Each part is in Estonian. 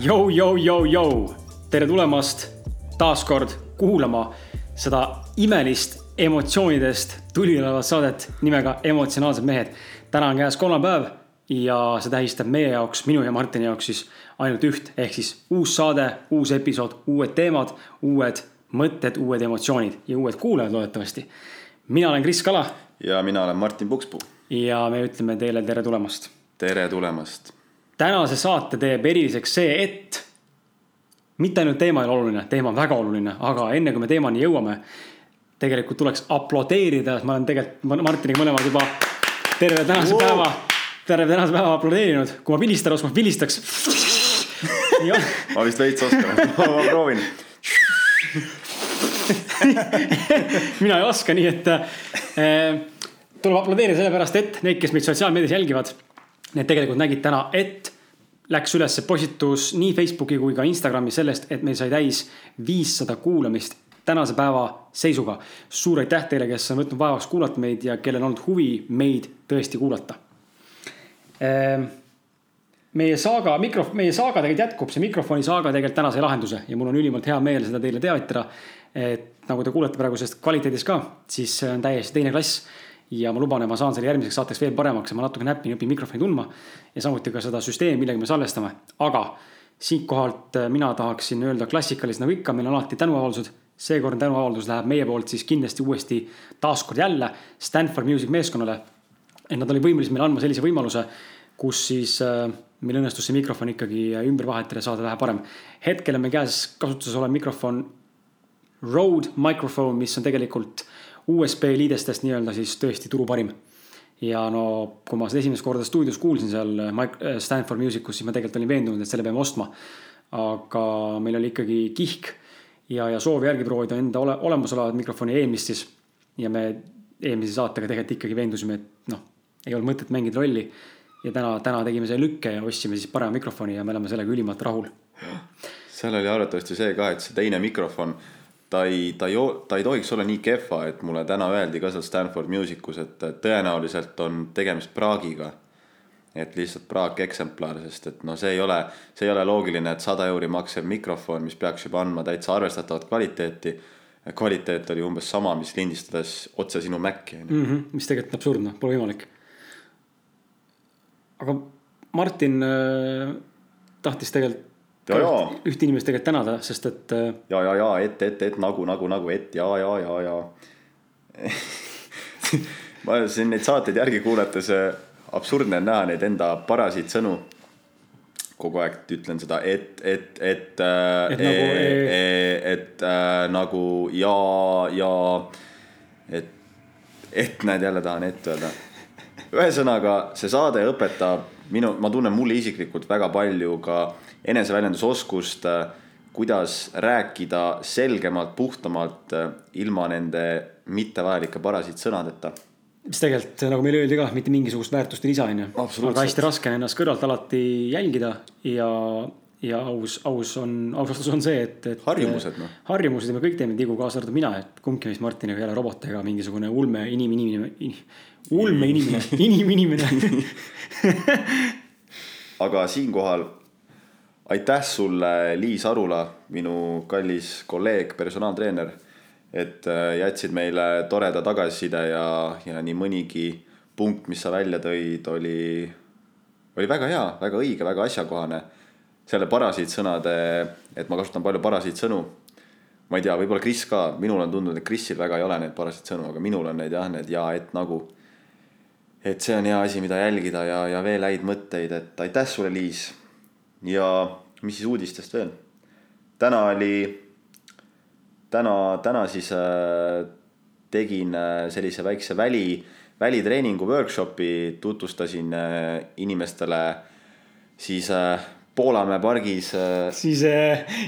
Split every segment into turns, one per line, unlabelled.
Jou, jou, jou, jou, tere tulemast taas kord kuulama seda imelist emotsioonidest tulilevat saadet nimega Emotsionaalsed mehed. täna on käes kolmapäev ja see tähistab meie jaoks, minu ja Martini jaoks siis ainult üht, ehk siis uus saade, uus episood, uued teemad, uued mõtted, uued emotsioonid ja uued kuulajad loodetavasti. mina olen Kris Kala.
ja mina olen Martin Pukspuu.
ja me ütleme teile tere tulemast.
tere tulemast
tänase saate teeb eriliseks see, et mitte ainult teema ei ole oluline, teema on väga oluline, aga enne kui me teemani jõuame, tegelikult tuleks aplodeerida, ma olen tegelikult Martiniga mõlemad juba terve tänase wow. päeva, terve tänase päeva aplodeerinud, kui ma vilistada oskan, vilistaks.
ma vist veits oskan, ma proovin
mina ei oska, nii et äh, tuleb aplodeerida sellepärast, et need, kes meid sotsiaalmeedias jälgivad Need tegelikult nägid täna, et läks üles postitus nii Facebooki kui ka Instagrami sellest, et meil sai täis viissada kuulamist tänase päeva seisuga. suur aitäh teile, kes on võtnud vaevaks kuulata meid ja kellel on olnud huvi meid tõesti kuulata. Ehm, meie saaga, mikro, meie saaga tegelikult jätkub, see mikrofoni saaga tegelikult täna sai lahenduse ja mul on ülimalt hea meel seda teile teavitada. et nagu te kuulete praegu sellest kvaliteedist ka, siis see on täiesti teine klass ja ma luban, et ma saan selle järgmiseks saateks veel paremaks ja ma natuke näpin, õpin mikrofoni tundma. ja samuti ka seda süsteemi, millega me salvestame, aga siitkohalt äh, mina tahaksin öelda klassikaliselt nagu ikka, meil on alati tänuavaldused. Seekordne tänuavaldus läheb meie poolt siis kindlasti uuesti taaskord jälle Stanford Music meeskonnale. et nad olid võimelised meile andma sellise võimaluse, kus siis äh, meil õnnestus see mikrofon ikkagi äh, ümber vahetada ja saada vähe parem. hetkel on meil käes kasutuses olev mikrofon Rode microphone, mis on tegelikult USB liidestest nii-öelda siis tõesti turu parim. ja no kui ma seda esimest korda stuudios kuulsin seal äh, Stanford Musicus, siis ma tegelikult olin veendunud, et selle peame ostma. aga meil oli ikkagi kihk ja, ja soov järgi proovida enda ole, olemasolevat mikrofoni eelmist siis. ja me eelmise saatega tegelikult ikkagi veendusime, et noh, ei olnud mõtet mängida rolli. ja täna, täna tegime selle lükke ja ostsime siis parema mikrofoni ja me oleme sellega ülimalt rahul.
seal oli arvatavasti see ka, et see teine mikrofon ta ei, ta ei, ta ei tohiks olla nii kehva, et mulle täna öeldi ka seal Stanford Musicus, et tõenäoliselt on tegemist praagiga. Et lihtsalt praakeksemplar, sest et noh, see ei ole, see ei ole loogiline, et sada euri maksev mikrofon, mis peaks juba andma täitsa arvestatavat kvaliteeti. kvaliteet oli umbes sama, mis lindistades otse sinu Maci
on ju. Mhm, mis tegelikult on absurdne, pole võimalik. aga Martin äh, tahtis tegelikult ühte inimest tegelikult tänada, sest et.
Äh, ja, ja, ja et, et, et nagu, nagu, nagu, et ja, ja, ja, ja ma siin neid saateid järgi kuulates äh, absurdne on näha neid enda parasid sõnu. kogu aeg ütlen seda, et, et, et, äh, et, nagu, e, e, et äh, nagu ja, ja et, et näed, jälle tahan ette öelda. ühesõnaga, see saade õpetab minu, ma tunnen mulle isiklikult väga palju ka eneseväljendusoskust, äh, kuidas rääkida selgemalt, puhtamalt, äh, ilma nende mittevajalike parasitsõnadeta
mis tegelikult nagu meile öeldi ka, mitte mingisugust väärtust ei lisa, on ju. aga hästi raske on ennast kõrvalt alati jälgida ja, ja aus, aus on, aus vastus on see, et, et.
harjumused noh.
harjumused ja me kõik teeme vigu, kaasa arvatud mina, et kumbki meist Martiniga ei ole robot ega mingisugune ulme inimene in,, ulme inimene, iniminimene
aga siinkohal aitäh sulle, Liis Arula, minu kallis kolleeg, personaaltreener. Et äh, jätsid meile toreda tagasiside ja, ja nii mõnigi punkt, mis sa välja tõid, oli, oli väga hea, väga õige, väga asjakohane. selle parasiitsõnade, et ma kasutan palju parasiitsõnu. ma ei tea, võib-olla Kris ka, minul on tundunud, et Krisil väga ei ole neid parasiitsõnu, aga minul on neid jah, need ja, et nagu. et see on hea asi, mida jälgida ja, ja veel häid mõtteid, et aitäh sulle, Liis ja mis siis uudistest veel? täna oli, täna, täna siis äh, tegin äh, sellise väikse väli, välitreeningu workshopi, tutvustasin äh, inimestele siis Poolamäe pargis
siis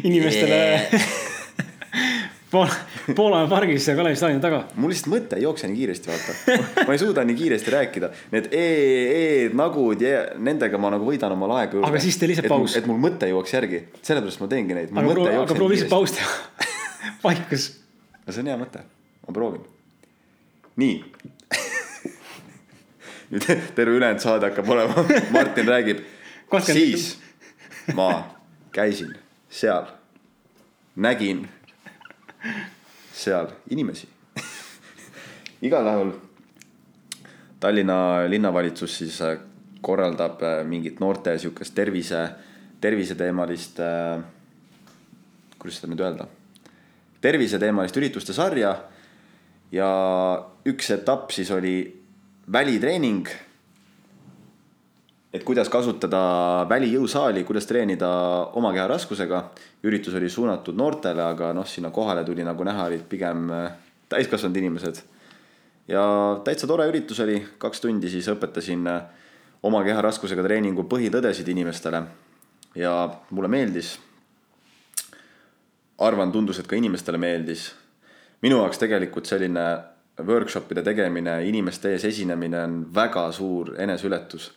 inimestele Poola, Poolamäe pargis ja Kalevi staadioni taga.
mul lihtsalt mõte ei jookse nii kiiresti, vaata. ma ei suuda nii kiiresti rääkida. Need e, e nagud ja nendega ma nagu võidan oma aega.
Aga siis tee lihtsalt paus.
et mul mõte jooks järgi, sellepärast ma teengi neid.
aga proovi, aga proovi lihtsalt paus teha. vaikus.
no see on hea mõte, ma proovin. nii. nüüd terve ülejäänud saade hakkab olema, Martin räägib.
20
siis ma käisin seal, nägin seal inimesi. igal juhul Tallinna linnavalitsus siis äh, korraldab äh, mingit noorte sihukest tervise, terviseteemalist, kuidas seda nüüd öelda terviseteemalist ürituste sarja ja üks etapp siis oli välitreening. et kuidas kasutada välijõusaali, kuidas treenida oma keha raskusega. üritus oli suunatud noortele, aga noh, sinna kohale tuli nagu näha, olid pigem äh, täiskasvanud inimesed. ja täitsa tore üritus oli, kaks tundi siis õpetasin äh, oma keha raskusega treeningu põhitõdesid inimestele ja mulle meeldis arvan, tundus, et ka inimestele meeldis. minu jaoks tegelikult selline workshop'ide tegemine, inimeste ees esinemine on väga suur eneseületus.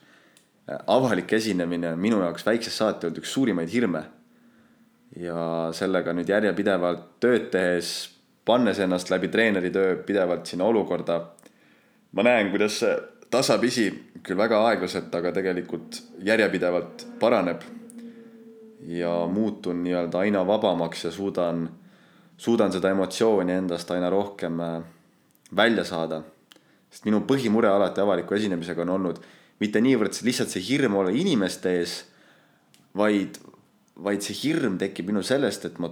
avalik esinemine on minu jaoks väiksest saati olnud üks suurimaid hirme. ja sellega nüüd järjepidevalt tööd tehes, pannes ennast läbi treeneri töö pidevalt sinna olukorda. ma näen, kuidas see tasapisi, küll väga aeglaselt, aga tegelikult järjepidevalt paraneb ja muutun nii-öelda aina vabamaks ja suudan, suudan seda emotsiooni endast aina rohkem äh, välja saada. sest minu põhimure alati avaliku esinemisega on olnud mitte niivõrd see- lihtsalt see hirm olla inimeste ees, vaid, vaid see hirm tekib minu sellest, et ma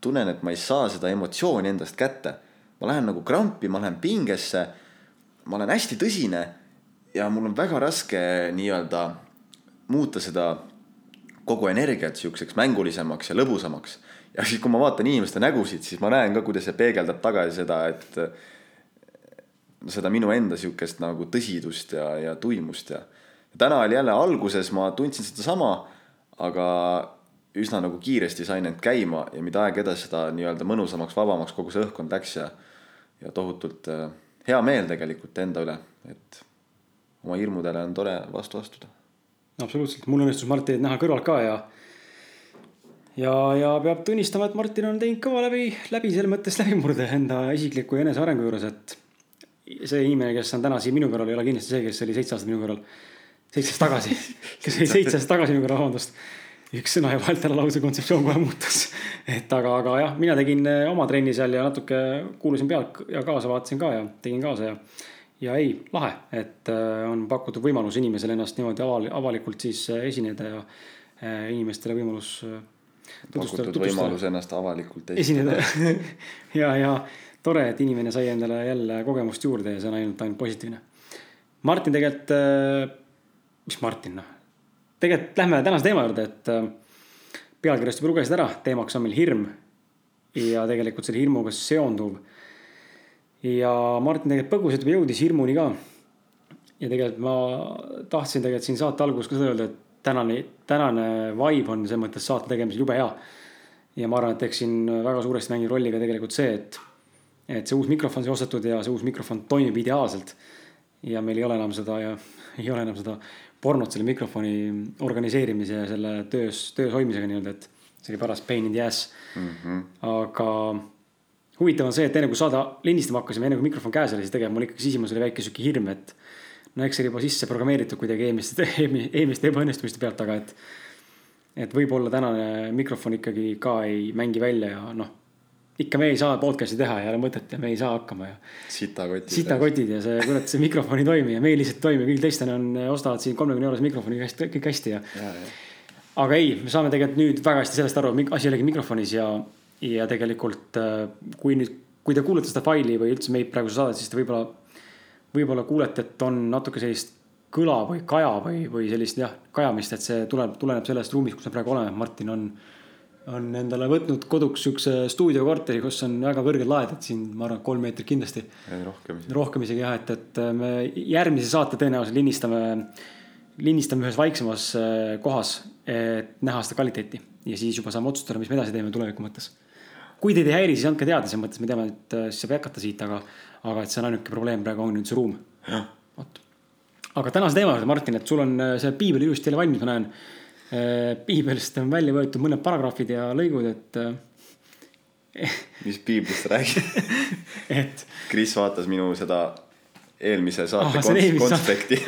tunnen, et ma ei saa seda emotsiooni endast kätte. ma lähen nagu krampi, ma lähen pingesse, ma olen hästi tõsine ja mul on väga raske nii-öelda muuta seda kogu energiat siukseks mängulisemaks ja lõbusamaks. ja siis, kui ma vaatan inimeste nägusid, siis ma näen ka, kuidas see peegeldab tagasi seda, et seda minu enda siukest nagu tõsidust ja, ja tuimust ja. täna oli jälle alguses, ma tundsin sedasama, aga üsna nagu kiiresti sain end käima ja mida aeg edasi, seda nii-öelda mõnusamaks, vabamaks kogu see õhkkond läks ja, ja tohutult äh, hea meel tegelikult enda üle, et oma hirmudele on tore vastu astuda.
absoluutselt, mul õnnestus Martinit näha kõrvalt ka ja. ja, ja peab tunnistama, et Martin on teinud kõva läbi, läbi selles mõttes läbimurde enda isikliku enesearengu juures, et. see inimene, kes on täna siin minu kõrval, ei ole kindlasti see, kes oli seitse aastat minu kõrval. seitse aastat tagasi, kes oli seitse aastat tagasi minu kõrval, vabandust. üks sõna ja vahelt ära lause kontseptsioon kohe muutus. et aga, aga jah, mina tegin oma trenni seal ja natuke kuulasin pealt ja kaasa vaatasin ka ja tegin kaasa ja ja ei, lahe, et äh, on pakutud võimalus inimesele ennast niimoodi aval, avalikult siis äh, esineda ja äh, inimestele võimalus tutvustada,
pakutud võimalus ennast avalikult
esineda. ja, ja tore, et inimene sai endale jälle kogemust juurde ja see on ainult, ainult positiivne. Martin tegelikult, mis Martin noh, tegelikult lähme tänase teema juurde, et pealkirjast juba lugesid ära, teemaks on meil hirm ja tegelikult selle hirmuga seonduv ja Martin tegelikult põgusalt juba jõudis hirmuni ka. ja tegelikult ma tahtsin tegelikult siin saate alguses ka seda öelda, et tänane, tänane vibe on selles mõttes saate tegemisel jube hea. ja ma arvan, et eks siin väga suuresti mängib rolli ka tegelikult see, et, et see uus mikrofon sai ostetud ja see uus mikrofon toimib ideaalselt. ja meil ei ole enam seda ja ei ole enam seda pornot selle mikrofoni organiseerimise ja selle töös, töös hoidmisega nii-öelda, et see oli paras pain in the ass
mm. -hmm.
aga huvitav on see, et enne kui saade lindistama hakkasime, enne kui mikrofon käes oli, siis tegelikult mul ikkagi sisimas oli väike sihuke hirm, et. no eks see oli juba sisse programmeeritud kuidagi eelmiste, eelmiste ebaõnnestumiste pealt, aga et. et võib-olla tänane mikrofon ikkagi ka ei mängi välja ja noh. ikka me ei saa podcast'i teha ja ei ole mõtet ja me ei saa hakkama ja
sitakotid.
sitakotid ja see, kurat, see mikrofon ei toimi ja meil lihtsalt ei toimi, kõigil teistel on, ostavad siin kolmekümne eurose mikrofoni hästi, kõik hästi ja.
ja,
aga ei, me saame tegelikult nüüd väga hästi sellest aru, et asi olegi mikrofonis ja, ja tegelikult äh, kui nüüd, kui te kuulete seda faili või üldse meid praegu saadet, siis te võib-olla, võib-olla kuulete, et on natuke sellist kõla või kaja või, või sellist jah, kajamist, et see tuleb, tuleneb sellest ruumist, kus me praegu oleme, Martin on on endale võtnud koduks siukse stuudiokorteri, kus on väga kõrged laed, et siin ma arvan, kolm meetrit kindlasti
rohkem.
rohkem isegi jah, et, et me järgmise saate tõenäoliselt lindistame, lindistame ühes vaiksemas äh, kohas, et näha seda kvaliteeti ja siis juba saame otsustada, mis me edasi teeme tuleviku mõttes. Kui teid ei häiri, siis andke teada, selles mõttes me teame, et äh, siis saab jätkata siit, aga, aga et see on ainuke probleem praegu on nüüd see ruum. vot. aga tänase teema juurde, Martin, et sul on äh, see piibel ilusti jälle valmis, ma näen. piibelist on välja võetud mõned paragrahvid ja lõigud, et
mis piiblist räägid
et.
Kris vaatas minu seda eelmise saate ah, konst konspekti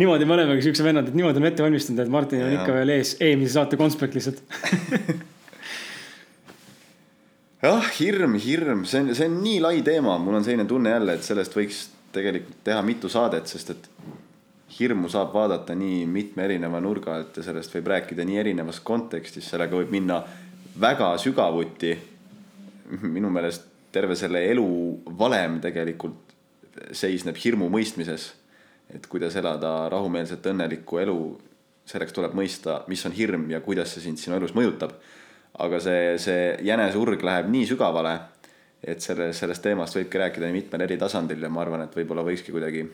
niimoodi me olemegi siuksed vennad, et niimoodi oleme ette valmistanud, et Martin on ikka veel ees eelmise saate konspekt lihtsalt
jah, hirm, hirm, see on, see on nii lai teema, mul on selline tunne jälle, et sellest võiks tegelikult teha mitu saadet, sest et hirmu saab vaadata nii mitme erineva nurga alt ja sellest võib rääkida nii erinevas kontekstis, sellega võib minna väga sügavuti. minu meelest terve selle elu valem tegelikult seisneb hirmu mõistmises et kuidas elada rahumeelset õnnelikku elu, selleks tuleb mõista, mis on hirm ja kuidas see sind sinu elus mõjutab. Aga see, see jäneseurg läheb nii sügavale, et selle, sellest teemast võibki rääkida nii mitmel eri tasandil ja ma arvan, et võib-olla võikski kuidagi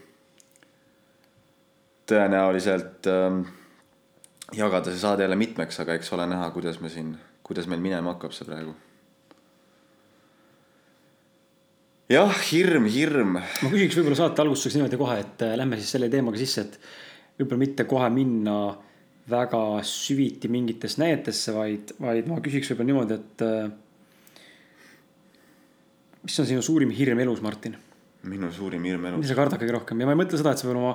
tõenäoliselt ähm, jagada see saade jälle mitmeks, aga eks ole näha, kuidas me siin, kuidas meil minema hakkab see praegu jah, hirm, hirm.
ma küsiks võib-olla saate algustuseks niimoodi kohe, et äh, lähme siis selle teemaga sisse, et võib-olla mitte kohe minna väga süviti mingitesse näidetesse, vaid, vaid ma küsiks võib-olla niimoodi, et äh, mis on sinu suurim hirm elus, Martin?
minu suurim hirm elus.
mida sa kardad kõige rohkem ja ma ei mõtle seda, et see peab olema,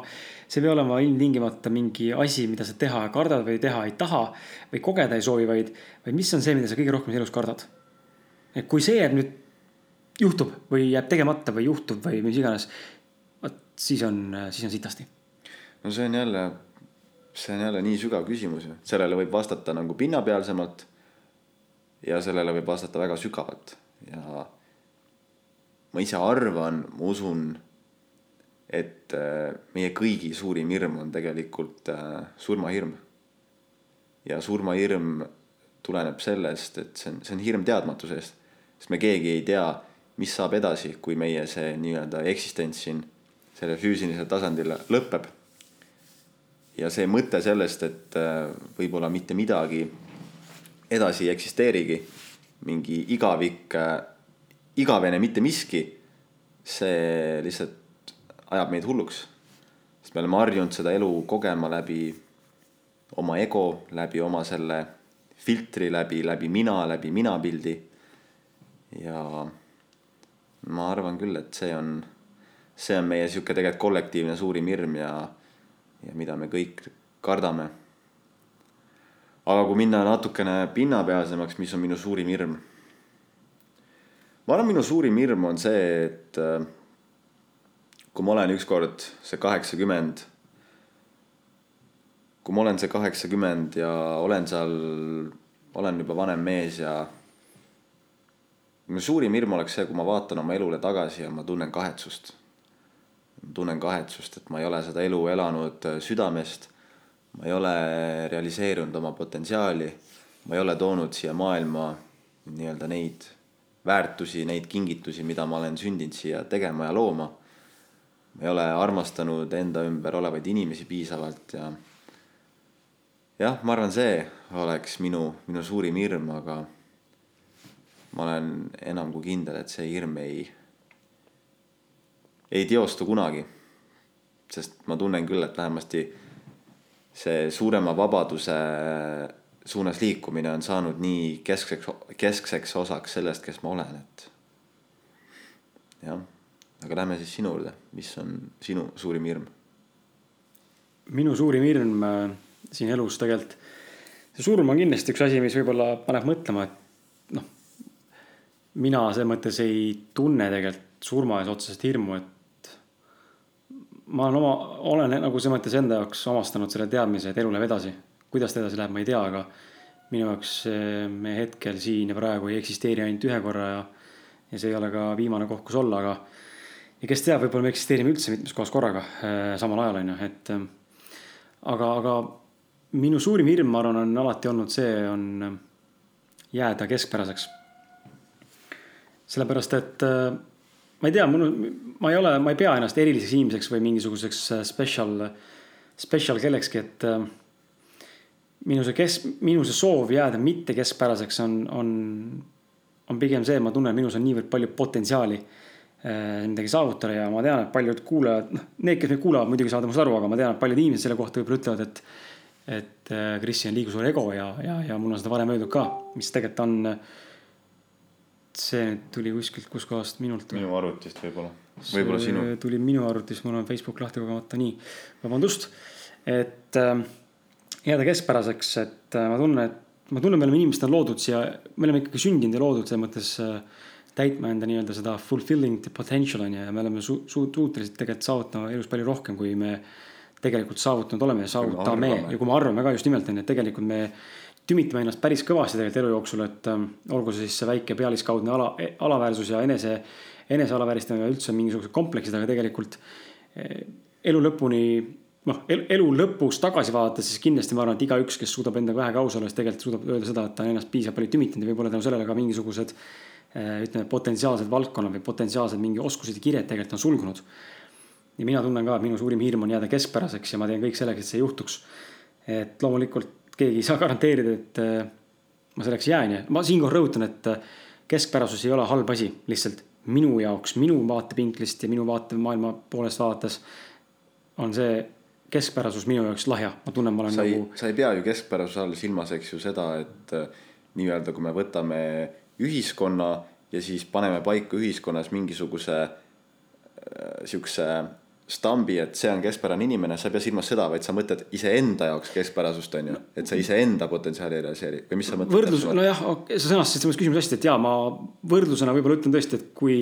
see ei pea olema ilmtingimata mingi asi, mida sa teha kardad või teha ei taha või kogeda ei soovi, vaid, vaid mis on see, mida sa kõige rohkem elus kardad? et kui see jääb nüüd juhtub või jääb tegemata või juhtub või mis iganes. vot siis on, siis on sitasti.
no see on jälle, see on jälle nii sügav küsimus ju, sellele võib vastata nagu pinnapealsemalt. ja sellele võib vastata väga sügavalt ja ma ise arvan, ma usun, et äh, meie kõigi suurim hirm on tegelikult äh, surmahirm. ja surmahirm tuleneb sellest, et see on, see on hirm teadmatuse eest, sest me keegi ei tea mis saab edasi, kui meie see nii-öelda eksistents siin sellel füüsilisel tasandil lõpeb. Ja see mõte sellest, et äh, võib-olla mitte midagi edasi ei eksisteerigi, mingi igavik, äh, igavene mitte miski, see lihtsalt ajab meid hulluks. sest me oleme harjunud seda elu kogema läbi oma ego, läbi oma selle filtri, läbi, läbi mina, läbi minapildi ja ma arvan küll, et see on, see on meie sihuke tegelikult kollektiivne suurim hirm ja, ja mida me kõik kardame. aga kui minna natukene pinnapealsemaks, mis on minu suurim hirm? ma arvan, minu suurim hirm on see, et äh, kui ma olen ükskord see kaheksakümmend, kui ma olen see kaheksakümmend ja olen seal, olen juba vanem mees ja minu suurim hirm oleks see, kui ma vaatan oma elule tagasi ja ma tunnen kahetsust. Tunnen kahetsust, et ma ei ole seda elu elanud südamest. ma ei ole realiseerunud oma potentsiaali. ma ei ole toonud siia maailma nii-öelda neid väärtusi, neid kingitusi, mida ma olen sündinud siia tegema ja looma. ma ei ole armastanud enda ümber olevaid inimesi piisavalt ja jah, ma arvan, see oleks minu, minu suurim hirm, aga ma olen enam kui kindel, et see hirm ei, ei teostu kunagi. sest ma tunnen küll, et vähemasti see suurema vabaduse suunas liikumine on saanud nii keskseks, keskseks osaks sellest, kes ma olen, et jah, aga lähme siis sinu juurde, mis on sinu suurim hirm?
minu suurim hirm äh, siin elus tegelikult, see surm on kindlasti üks asi, mis võib-olla paneb mõtlema, et mina selles mõttes ei tunne tegelikult surma ees otseselt hirmu, et ma olen oma, olen nagu selles mõttes enda jaoks omastanud selle teadmise, et elu läheb edasi. kuidas ta edasi läheb, ma ei tea, aga minu jaoks me hetkel siin ja praegu ei eksisteeri ainult ühe korra ja, ja see ei ole ka viimane koht, kus olla, aga ja kes teab, võib-olla me eksisteerime üldse mitmes kohas korraga äh, samal ajal, on ju, et äh, aga, aga minu suurim hirm, ma arvan, on alati olnud see, on jääda keskpäraseks sellepärast, et ma ei tea, mul, ma ei ole, ma ei pea ennast eriliseks inimeseks või mingisuguseks äh, special, special kellekski, et äh, minu see kes-, minu see soov jääda mitte keskpäraseks on, on, on pigem see, ma tunnen, minus on niivõrd palju potentsiaali äh, midagi saavutada ja ma tean, et paljud kuulajad, noh, need, kes meid kuulavad, muidugi saavad minust aru, aga ma tean, et paljud inimesed selle kohta võib-olla ütlevad, et et Kristjan liiga suur ego ja, ja, ja mul on seda varem öeldud ka, mis tegelikult on. See nüüd tuli kuskilt, kuskohast minult?
minu arvutist võib-olla, võib-olla sinu.
tuli minu arvutist, mul on Facebook lahti kogemata, nii, vabandust. et äh, jääda keskpäraseks, et äh, ma tunnen, et ma tunnen, me oleme inimestena loodud siia, me oleme ikkagi sündinud ja loodud selles mõttes äh, täitma enda nii-öelda seda fulfilling the potential on ju ja me oleme su-, suutelised tegelikult saavutama elus palju rohkem, kui me tegelikult saavutanud oleme ja saavutame ja kui me arvame ka just nimelt on ju, et tegelikult me tümitame ennast päris kõvasti tegelikult elu jooksul, et ähm, olgu see siis see väike pealiskaudne ala, alaväärsus ja enese, enesealavääristamine üldse mingisugused kompleksid, aga tegelikult eh, elu lõpuni noh, elu lõpus tagasi vaadates, siis kindlasti ma arvan, et igaüks, kes suudab endaga vähegi aus olla, siis tegelikult suudab öelda seda, et ta on ennast piisavalt palju tümitanud ja võib-olla tänu sellele ka mingisugused eh, ütleme, potentsiaalsed valdkonnad või potentsiaalsed mingi oskused ja kired tegelikult on sulgunud. ja mina tunnen ka, et minu suurim hirm on jääda keskpäraseks ja ma teen kõik selleks, et see juhtuks. et loomulikult keegi ei saa garanteerida, et eh, ma selleks jään ja ma siinkohal rõhutan, et eh, keskpärasus ei ole halb asi, lihtsalt minu jaoks, minu vaatevinklist ja minu vaatemaailma poolest vaadates on see keskpärasus minu jaoks lahja, ma tunnen, ma olen
sa ei,
nagu.
sa ei pea ju keskpärasuse all silmas, eks ju seda, et äh, nii-öelda, kui me võtame ühiskonna ja siis paneme paika ühiskonnas mingisuguse äh, sihukese stambi, et see on keskpärane inimene, sa ei pea silmas seda, vaid sa mõtled iseenda jaoks keskpärasust, on ju. et sa iseenda potentsiaali realiseeri või mis sa mõtled?
võrdlus, nojah, sa sõnastasid selles küsimuse hästi, et jaa, ma võrdlusena võib-olla ütlen tõesti, et kui,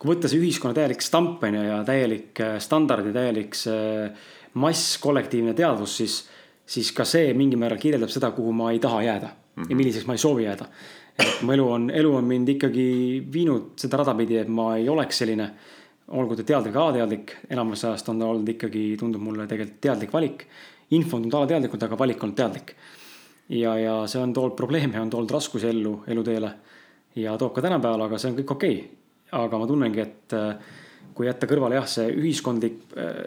kui võtta see ühiskonna täielik stamp on ju ja täielik äh, standard ja täielik see mass, kollektiivne teadvus, siis, siis ka see mingil määral kirjeldab seda, kuhu ma ei taha jääda mm -hmm. ja mhm. milliseks ma ei soovi jääda. et mu elu on, elu on mind ikkagi viinud seda rada pidi, et ma ei oleks selline, olgu ta teadlik alateadlik, enamus ajast on ta olnud ikkagi, tundub mulle tegelikult teadlik valik. info on tulnud alateadlikult, aga valik on teadlik. ja, ja see on toonud probleeme, on toonud raskusi ellu, eluteele ja toob ka tänapäeval, aga see on kõik okei okay.. aga ma tunnengi, et äh, kui jätta kõrvale jah, see ühiskondlik,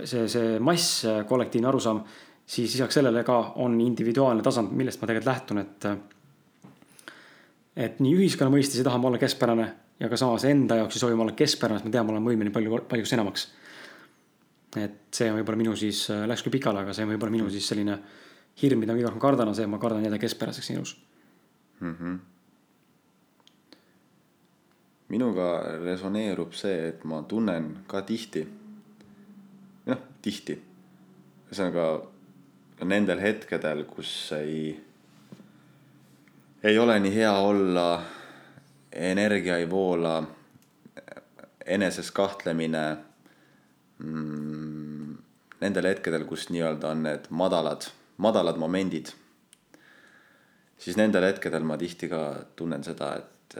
see, see mass, kollektiivne arusaam, siis lisaks sellele ka on individuaalne tasand, millest ma tegelikult lähtun, et. et nii ühiskonna mõistes ei taha ma olla keskpärane ja ka samas enda jaoks ei soovi ma olla keskpärane, sest ma tean, ma olen võimeline palju, paljuks enamaks. et see on võib-olla minu siis, läks küll pikale, aga see on võib-olla minu siis selline hirm, mida ma kõige rohkem kardan, on see, et ma kardan jääda keskpäraseks elus mm. -hmm
minuga resoneerub see, et ma tunnen ka tihti, noh, tihti, ühesõnaga nendel hetkedel, kus ei, ei ole nii hea olla, energia ei voola, eneses kahtlemine mm,. Nendel hetkedel, kus nii-öelda on need madalad, madalad momendid, siis nendel hetkedel ma tihti ka tunnen seda, et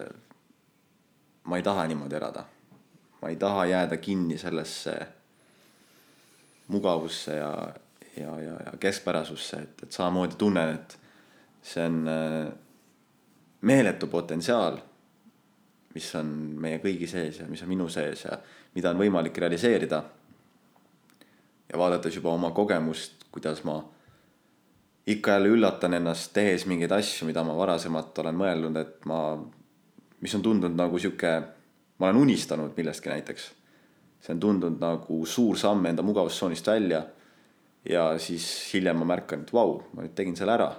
ma ei taha niimoodi elada. ma ei taha jääda kinni sellesse mugavusse ja, ja, ja, ja keskpärasusse, et, et samamoodi tunnen, et see on äh, meeletu potentsiaal, mis on meie kõigi sees ja mis on minu sees ja mida on võimalik realiseerida. ja vaadates juba oma kogemust, kuidas ma ikka jälle üllatan ennast, tehes mingeid asju, mida ma varasemalt olen mõelnud, et ma mis on tundunud nagu sihuke, ma olen unistanud millestki näiteks. see on tundunud nagu suur samm enda mugavustsoonist välja. ja siis hiljem ma märkan, et vau, ma nüüd tegin selle ära.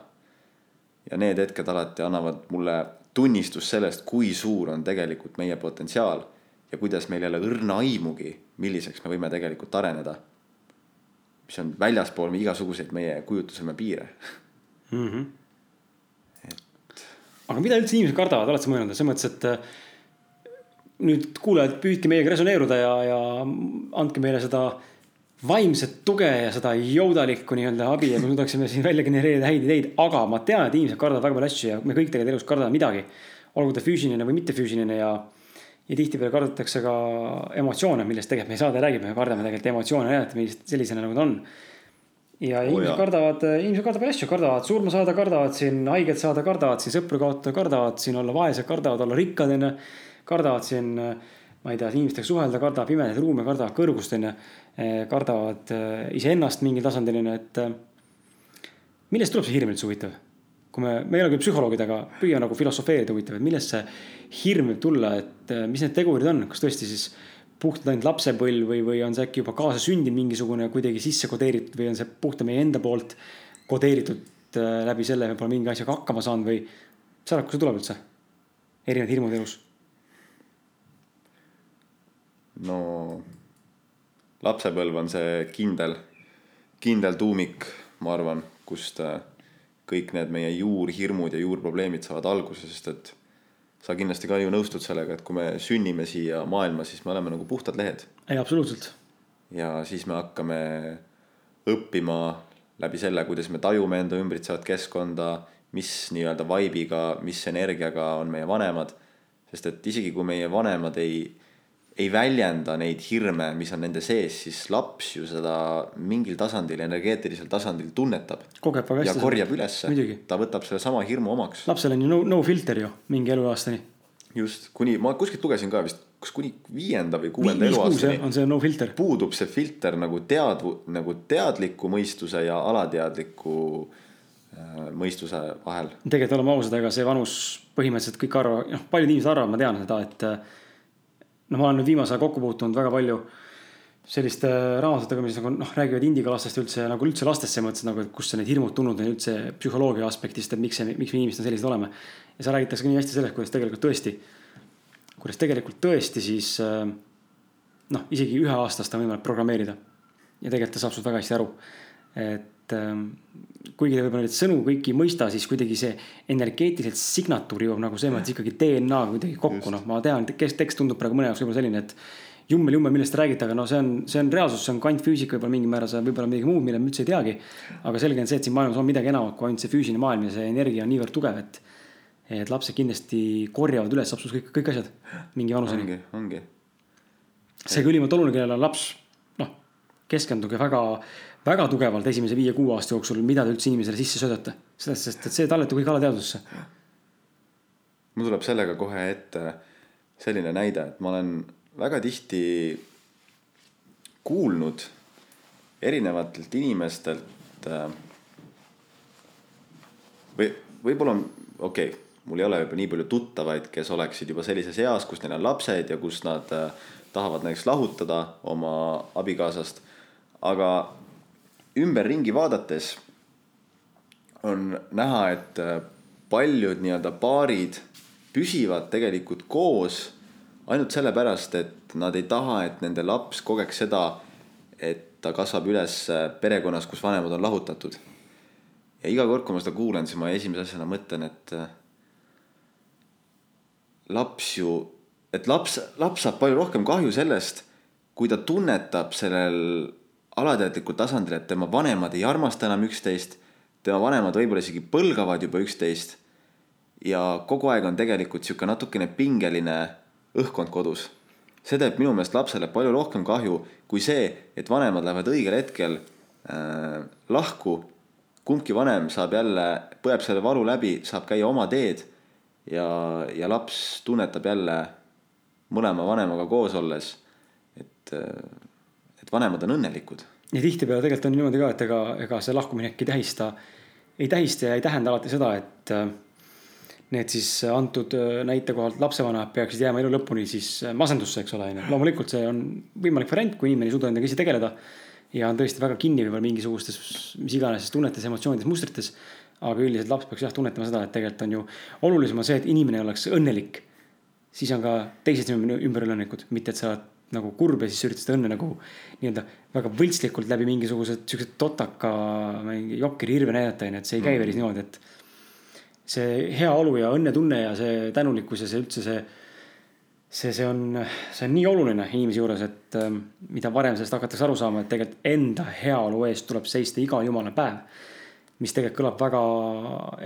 ja need hetked alati annavad mulle tunnistust sellest, kui suur on tegelikult meie potentsiaal ja kuidas meil ei ole õrna aimugi, milliseks me võime tegelikult areneda. mis on väljaspool igasuguseid meie kujutluseme piire mm. -hmm
aga mida üldse inimesed kardavad, oled sa mõelnud, selles mõttes, et äh, nüüd kuulajad, püüdke meiega resoneeruda ja, ja andke meile seda vaimset tuge ja seda jõudalikku nii-öelda abi ja me suudaksime siin välja genereerida häid ideid, aga ma tean, et inimesed kardavad väga palju asju ja me kõik tegelikult elus kardame midagi. olgu ta füüsiline või mittefüüsiline ja, ja tihtipeale kardetakse ka emotsioone, millest tegelikult meie saade räägib, me kardame tegelikult emotsioone millist sellisena nagu ta on ja oh, inimesed kardavad, inimesed kardavad asju, kardavad surma saada, kardavad siin haiget saada, kardavad siin sõpru kaotada, kardavad siin olla vaesed, kardavad olla rikkad, onju. kardavad siin, ma ei tea, inimestega suhelda, kardavad pimedaid ruume, kardavad kõrgust, onju. kardavad eh, iseennast mingil tasandil, onju, et. Eh, millest tuleb see hirm üldse huvitav? kui me, me ei ole küll psühholoogid, aga püüame nagu filosofeerida huvitav, et millest see hirm võib tulla, et mis need tegurid on, kas tõesti siis puhtalt ainult lapsepõlv või, või on see äkki juba kaasasündinud mingisugune kuidagi sisse kodeeritud või on see puhtalt meie enda poolt kodeeritud läbi selle, me pole mingi asjaga hakkama saanud või saad aru, kust see tuleb üldse? erinevad hirmud elus.
No lapsepõlv on see kindel, kindel tuumik, ma arvan, kust äh, kõik need meie juurhirmud ja juurprobleemid saavad alguse, sest et sa kindlasti ka ju nõustud sellega, et kui me sünnime siia maailma, siis me oleme nagu puhtad lehed.
ei, absoluutselt.
ja siis me hakkame õppima läbi selle, kuidas me tajume enda ümbritsevat keskkonda, mis nii-öelda vibe'iga, mis energiaga on meie vanemad. sest et isegi kui meie vanemad ei ei väljenda neid hirme, mis on nende sees, siis laps ju seda mingil tasandil, energeetilisel tasandil tunnetab.
kogeb väga
hästi. ja korjab ülesse. ta võtab sellesama hirmu omaks.
lapsel on ju no, no filter ju mingi eluaastani.
just, kuni, ma kuskilt lugesin ka vist, kas kuni viienda või kuuenda eluaastani.
on see no filter.
puudub see filter nagu tead-, nagu teadliku mõistuse ja alateadliku äh, mõistuse vahel.
tegelikult oleme ausad, ega see vanus põhimõtteliselt kõik arvavad, noh, paljud inimesed arvavad, ma tean seda, et noh, ma olen nüüd viimasel ajal kokku puutunud väga palju selliste raamatutega, mis nagu noh, räägivad indikalastest üldse nagu üldse lastesse mõttes nagu, et kust need hirmud tulnud on üldse psühholoogia aspektist, et miks see, miks me inimesed sellised oleme. ja seal räägitakse nii hästi sellest, kuidas tegelikult tõesti, kuidas tegelikult tõesti siis noh, isegi üheaastast on võimalik programmeerida. ja tegelikult ta saab sinust väga hästi aru. et et ähm, kuigi ta võib-olla neid sõnu kõiki ei mõista, siis kuidagi see energeetiliselt signatuur jõuab nagu selles mõttes ikkagi DNA-ga kuidagi kokku, noh, ma tean, kes tekst tundub praegu mõne jaoks võib-olla selline, et jummel, jummel, millest te räägite, aga no see on, see on reaalsus, see on kvantfüüsika võib-olla mingil määral, see on võib-olla midagi muud, mille me üldse ei teagi. aga selge on see, et siin maailmas on midagi enamat kui ainult see füüsiline maailm ja see energia on niivõrd tugev, et, et lapsed kindlasti korjavad üles absoluutselt kõik, kõik asjad mingi vanuseni.
ongi, ongi.
seega ülimalt oluline, kellel on laps, noh, keskenduge väga väga tugevalt esimese viie-kuue aasta jooksul, mida te üldse inimesele sisse söödate. sellest, sest et see talletub kõik alateadvusesse.
mul tuleb sellega kohe ette selline näide, et ma olen väga tihti kuulnud erinevatelt inimestelt äh, või võib-olla okei okay,, mul ei ole juba nii palju tuttavaid, kes oleksid juba sellises eas, kus neil on lapsed ja kus nad äh, tahavad näiteks lahutada oma abikaasast. aga ümberringi vaadates on näha, et äh, paljud nii-öelda paarid püsivad tegelikult koos ainult sellepärast, et nad ei taha, et nende laps kogeks seda, et ta kasvab üles äh, perekonnas, kus vanemad on lahutatud. ja iga kord, kui ma seda kuulen, siis ma esimese asjana mõtlen, et äh, laps ju, et laps, laps saab palju rohkem kahju sellest, kui ta tunnetab sellel alateadlikul tasandil, et tema vanemad ei armasta enam üksteist, tema vanemad võib-olla isegi põlgavad juba üksteist. ja kogu aeg on tegelikult sihuke natukene pingeline õhkkond kodus. see teeb minu meelest lapsele palju rohkem kahju kui see, et vanemad lähevad õigel hetkel äh, lahku. kumbki vanem saab jälle, põeb selle valu läbi, saab käia oma teed ja, ja laps tunnetab jälle mõlema vanemaga koos olles, et äh, vanemad on õnnelikud.
ja tihtipeale tegelikult on niimoodi ka, et ega, ega see lahkuminek ei tähista, ei tähista ja ei tähenda alati seda, et äh, need siis antud äh, näite kohalt lapsevanemad peaksid jääma elu lõpuni siis äh, masendusse, eks ole, onju. loomulikult see on võimalik variant, kui inimene ei suuda endaga ise tegeleda. ja on tõesti väga kinni võib-olla mingisugustes, mis iganes tunnetes, emotsioonides, mustrites. aga üldiselt laps peaks jah tunnetama seda, et tegelikult on ju olulisem on see, et inimene oleks õnnelik. siis on ka teised ümber õnnelikud, mitte et sa oled nagu kurb ja siis üritad seda õnne nagu nii-öelda väga võltslikult läbi mingisuguse siukse totaka mingi jokkeri hirve näidata, onju, et see ei käi mm. päris niimoodi, et. see heaolu ja õnnetunne ja see tänulikkus ja see üldse see, see, see on, see on nii oluline inimese juures, et ähm, mida varem sellest hakatakse aru saama, et tegelikult enda heaolu eest tuleb seista iga jumala päev. mis tegelikult kõlab väga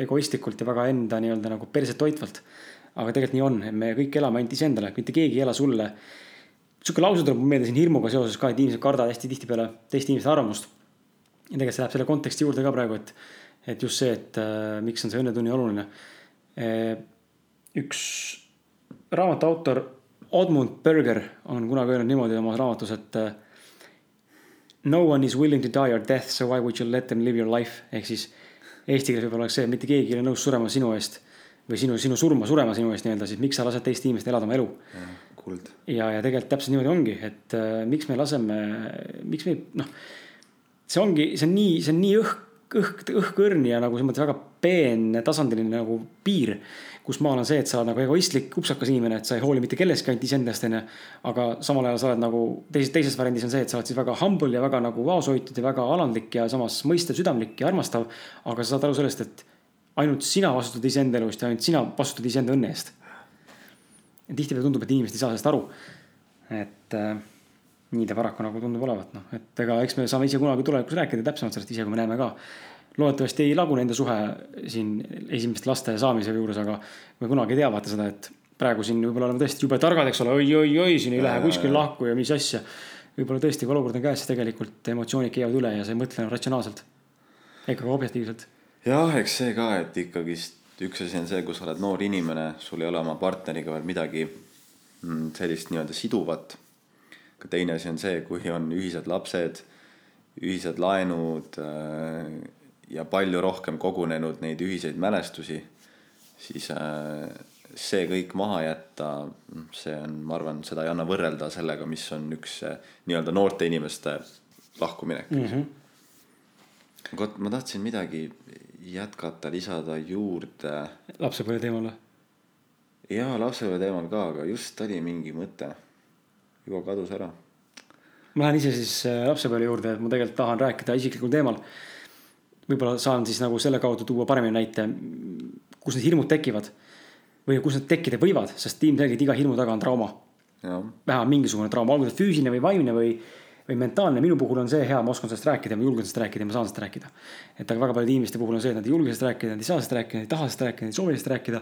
egoistlikult ja väga enda nii-öelda nagu perset toitvalt. aga tegelikult nii on, me kõik elame ainult iseendale, mitte keegi ei ela sulle sihuke lause tuleb meelde siin hirmuga seoses ka, et inimesed kardavad hästi tihtipeale teiste inimeste arvamust. ja tegelikult see läheb selle konteksti juurde ka praegu, et, et just see, et äh, miks on see õnnetunni oluline e,. üks raamatu autor Odmund Berger on kunagi öelnud niimoodi oma raamatus, et äh, no one is willing to die your death, so why would you let them live your life ehk siis Eesti keeles võib-olla oleks see, mitte keegi ei ole nõus surema sinu eest või sinu, sinu surma surema sinu eest nii-öelda, siis miks sa lased teist inimest elada oma elu
kuld.
ja, ja tegelikult täpselt niimoodi ongi, et äh, miks me laseme, miks me noh, see ongi, see on nii, see on nii õhk, õhk, õhkõrn ja nagu selles mõttes väga peentasandiline nagu piir. kus maal on see, et sa oled nagu egoistlik, upsakas inimene, et sa ei hooli mitte kellestki, ainult iseendast, onju. aga samal ajal sa oled nagu teises, teises variandis on see, et sa oled siis väga humble ja väga nagu vaoshoitud ja väga alandlik ja samas mõistev, südamlik ja armastav. aga sa saad aru sellest, et ainult sina vastutad iseenda elu eest ja ainult sina vastutad iseenda õnne eest ja tihtipeale tundub, et inimesed ei saa sellest aru. et äh, nii ta paraku nagu tundub olevat, noh, et ega eks me saame ise kunagi tulevikus rääkida täpsemalt sellest ise, kui me näeme ka. loodetavasti ei lagune enda suhe siin esimeste laste saamise juures, aga me kunagi ei tea vaata seda, et praegu siin võib-olla oleme tõesti jube targad, eks ole oi, oi, oi, siin ei lähe kuskil lahku ja mis asja. võib-olla tõesti, kui olukord on käes, siis tegelikult emotsioonid käivad üle ja sa ei mõtle ratsionaalselt ega ka objektiivselt.
jah, eks see ka, et ikkagist üks asi on see, kui sa oled noor inimene, sul ei ole oma partneriga veel midagi mm, sellist nii-öelda siduvat. aga teine asi on see, kui on ühised lapsed, ühised laenud äh, ja palju rohkem kogunenud neid ühiseid mälestusi, siis äh, see kõik maha jätta, see on, ma arvan, seda ei anna võrrelda sellega, mis on üks äh, nii-öelda noorte inimeste lahkuminek
Mm -hmm.
vot ma tahtsin midagi jätkata, lisada juurde.
lapsepõlve teemal või?
jaa, lapsepõlve teemal ka, aga just oli mingi mõte. juba kadus ära.
ma lähen ise siis äh, lapsepõlve juurde, et ma tegelikult tahan rääkida isiklikul teemal. võib-olla saan siis nagu selle kaudu tuua paremini näite, kus need hirmud tekivad või kus need tekkida võivad, sest ilmselgelt iga hirmu taga on trauma. vähemalt mingisugune trauma, olgu ta füüsiline või vaimne või, või mentaalne, minu puhul on see hea, ma oskan sellest rääkida, ma julgen sellest rääkida ja ma saan sellest rääkida. et aga väga paljude inimeste puhul on see, et nad ei julge sellest rääkida, nad ei saa sellest rääkida, nad ei taha sellest rääkida, nad ei soovi sellest rääkida.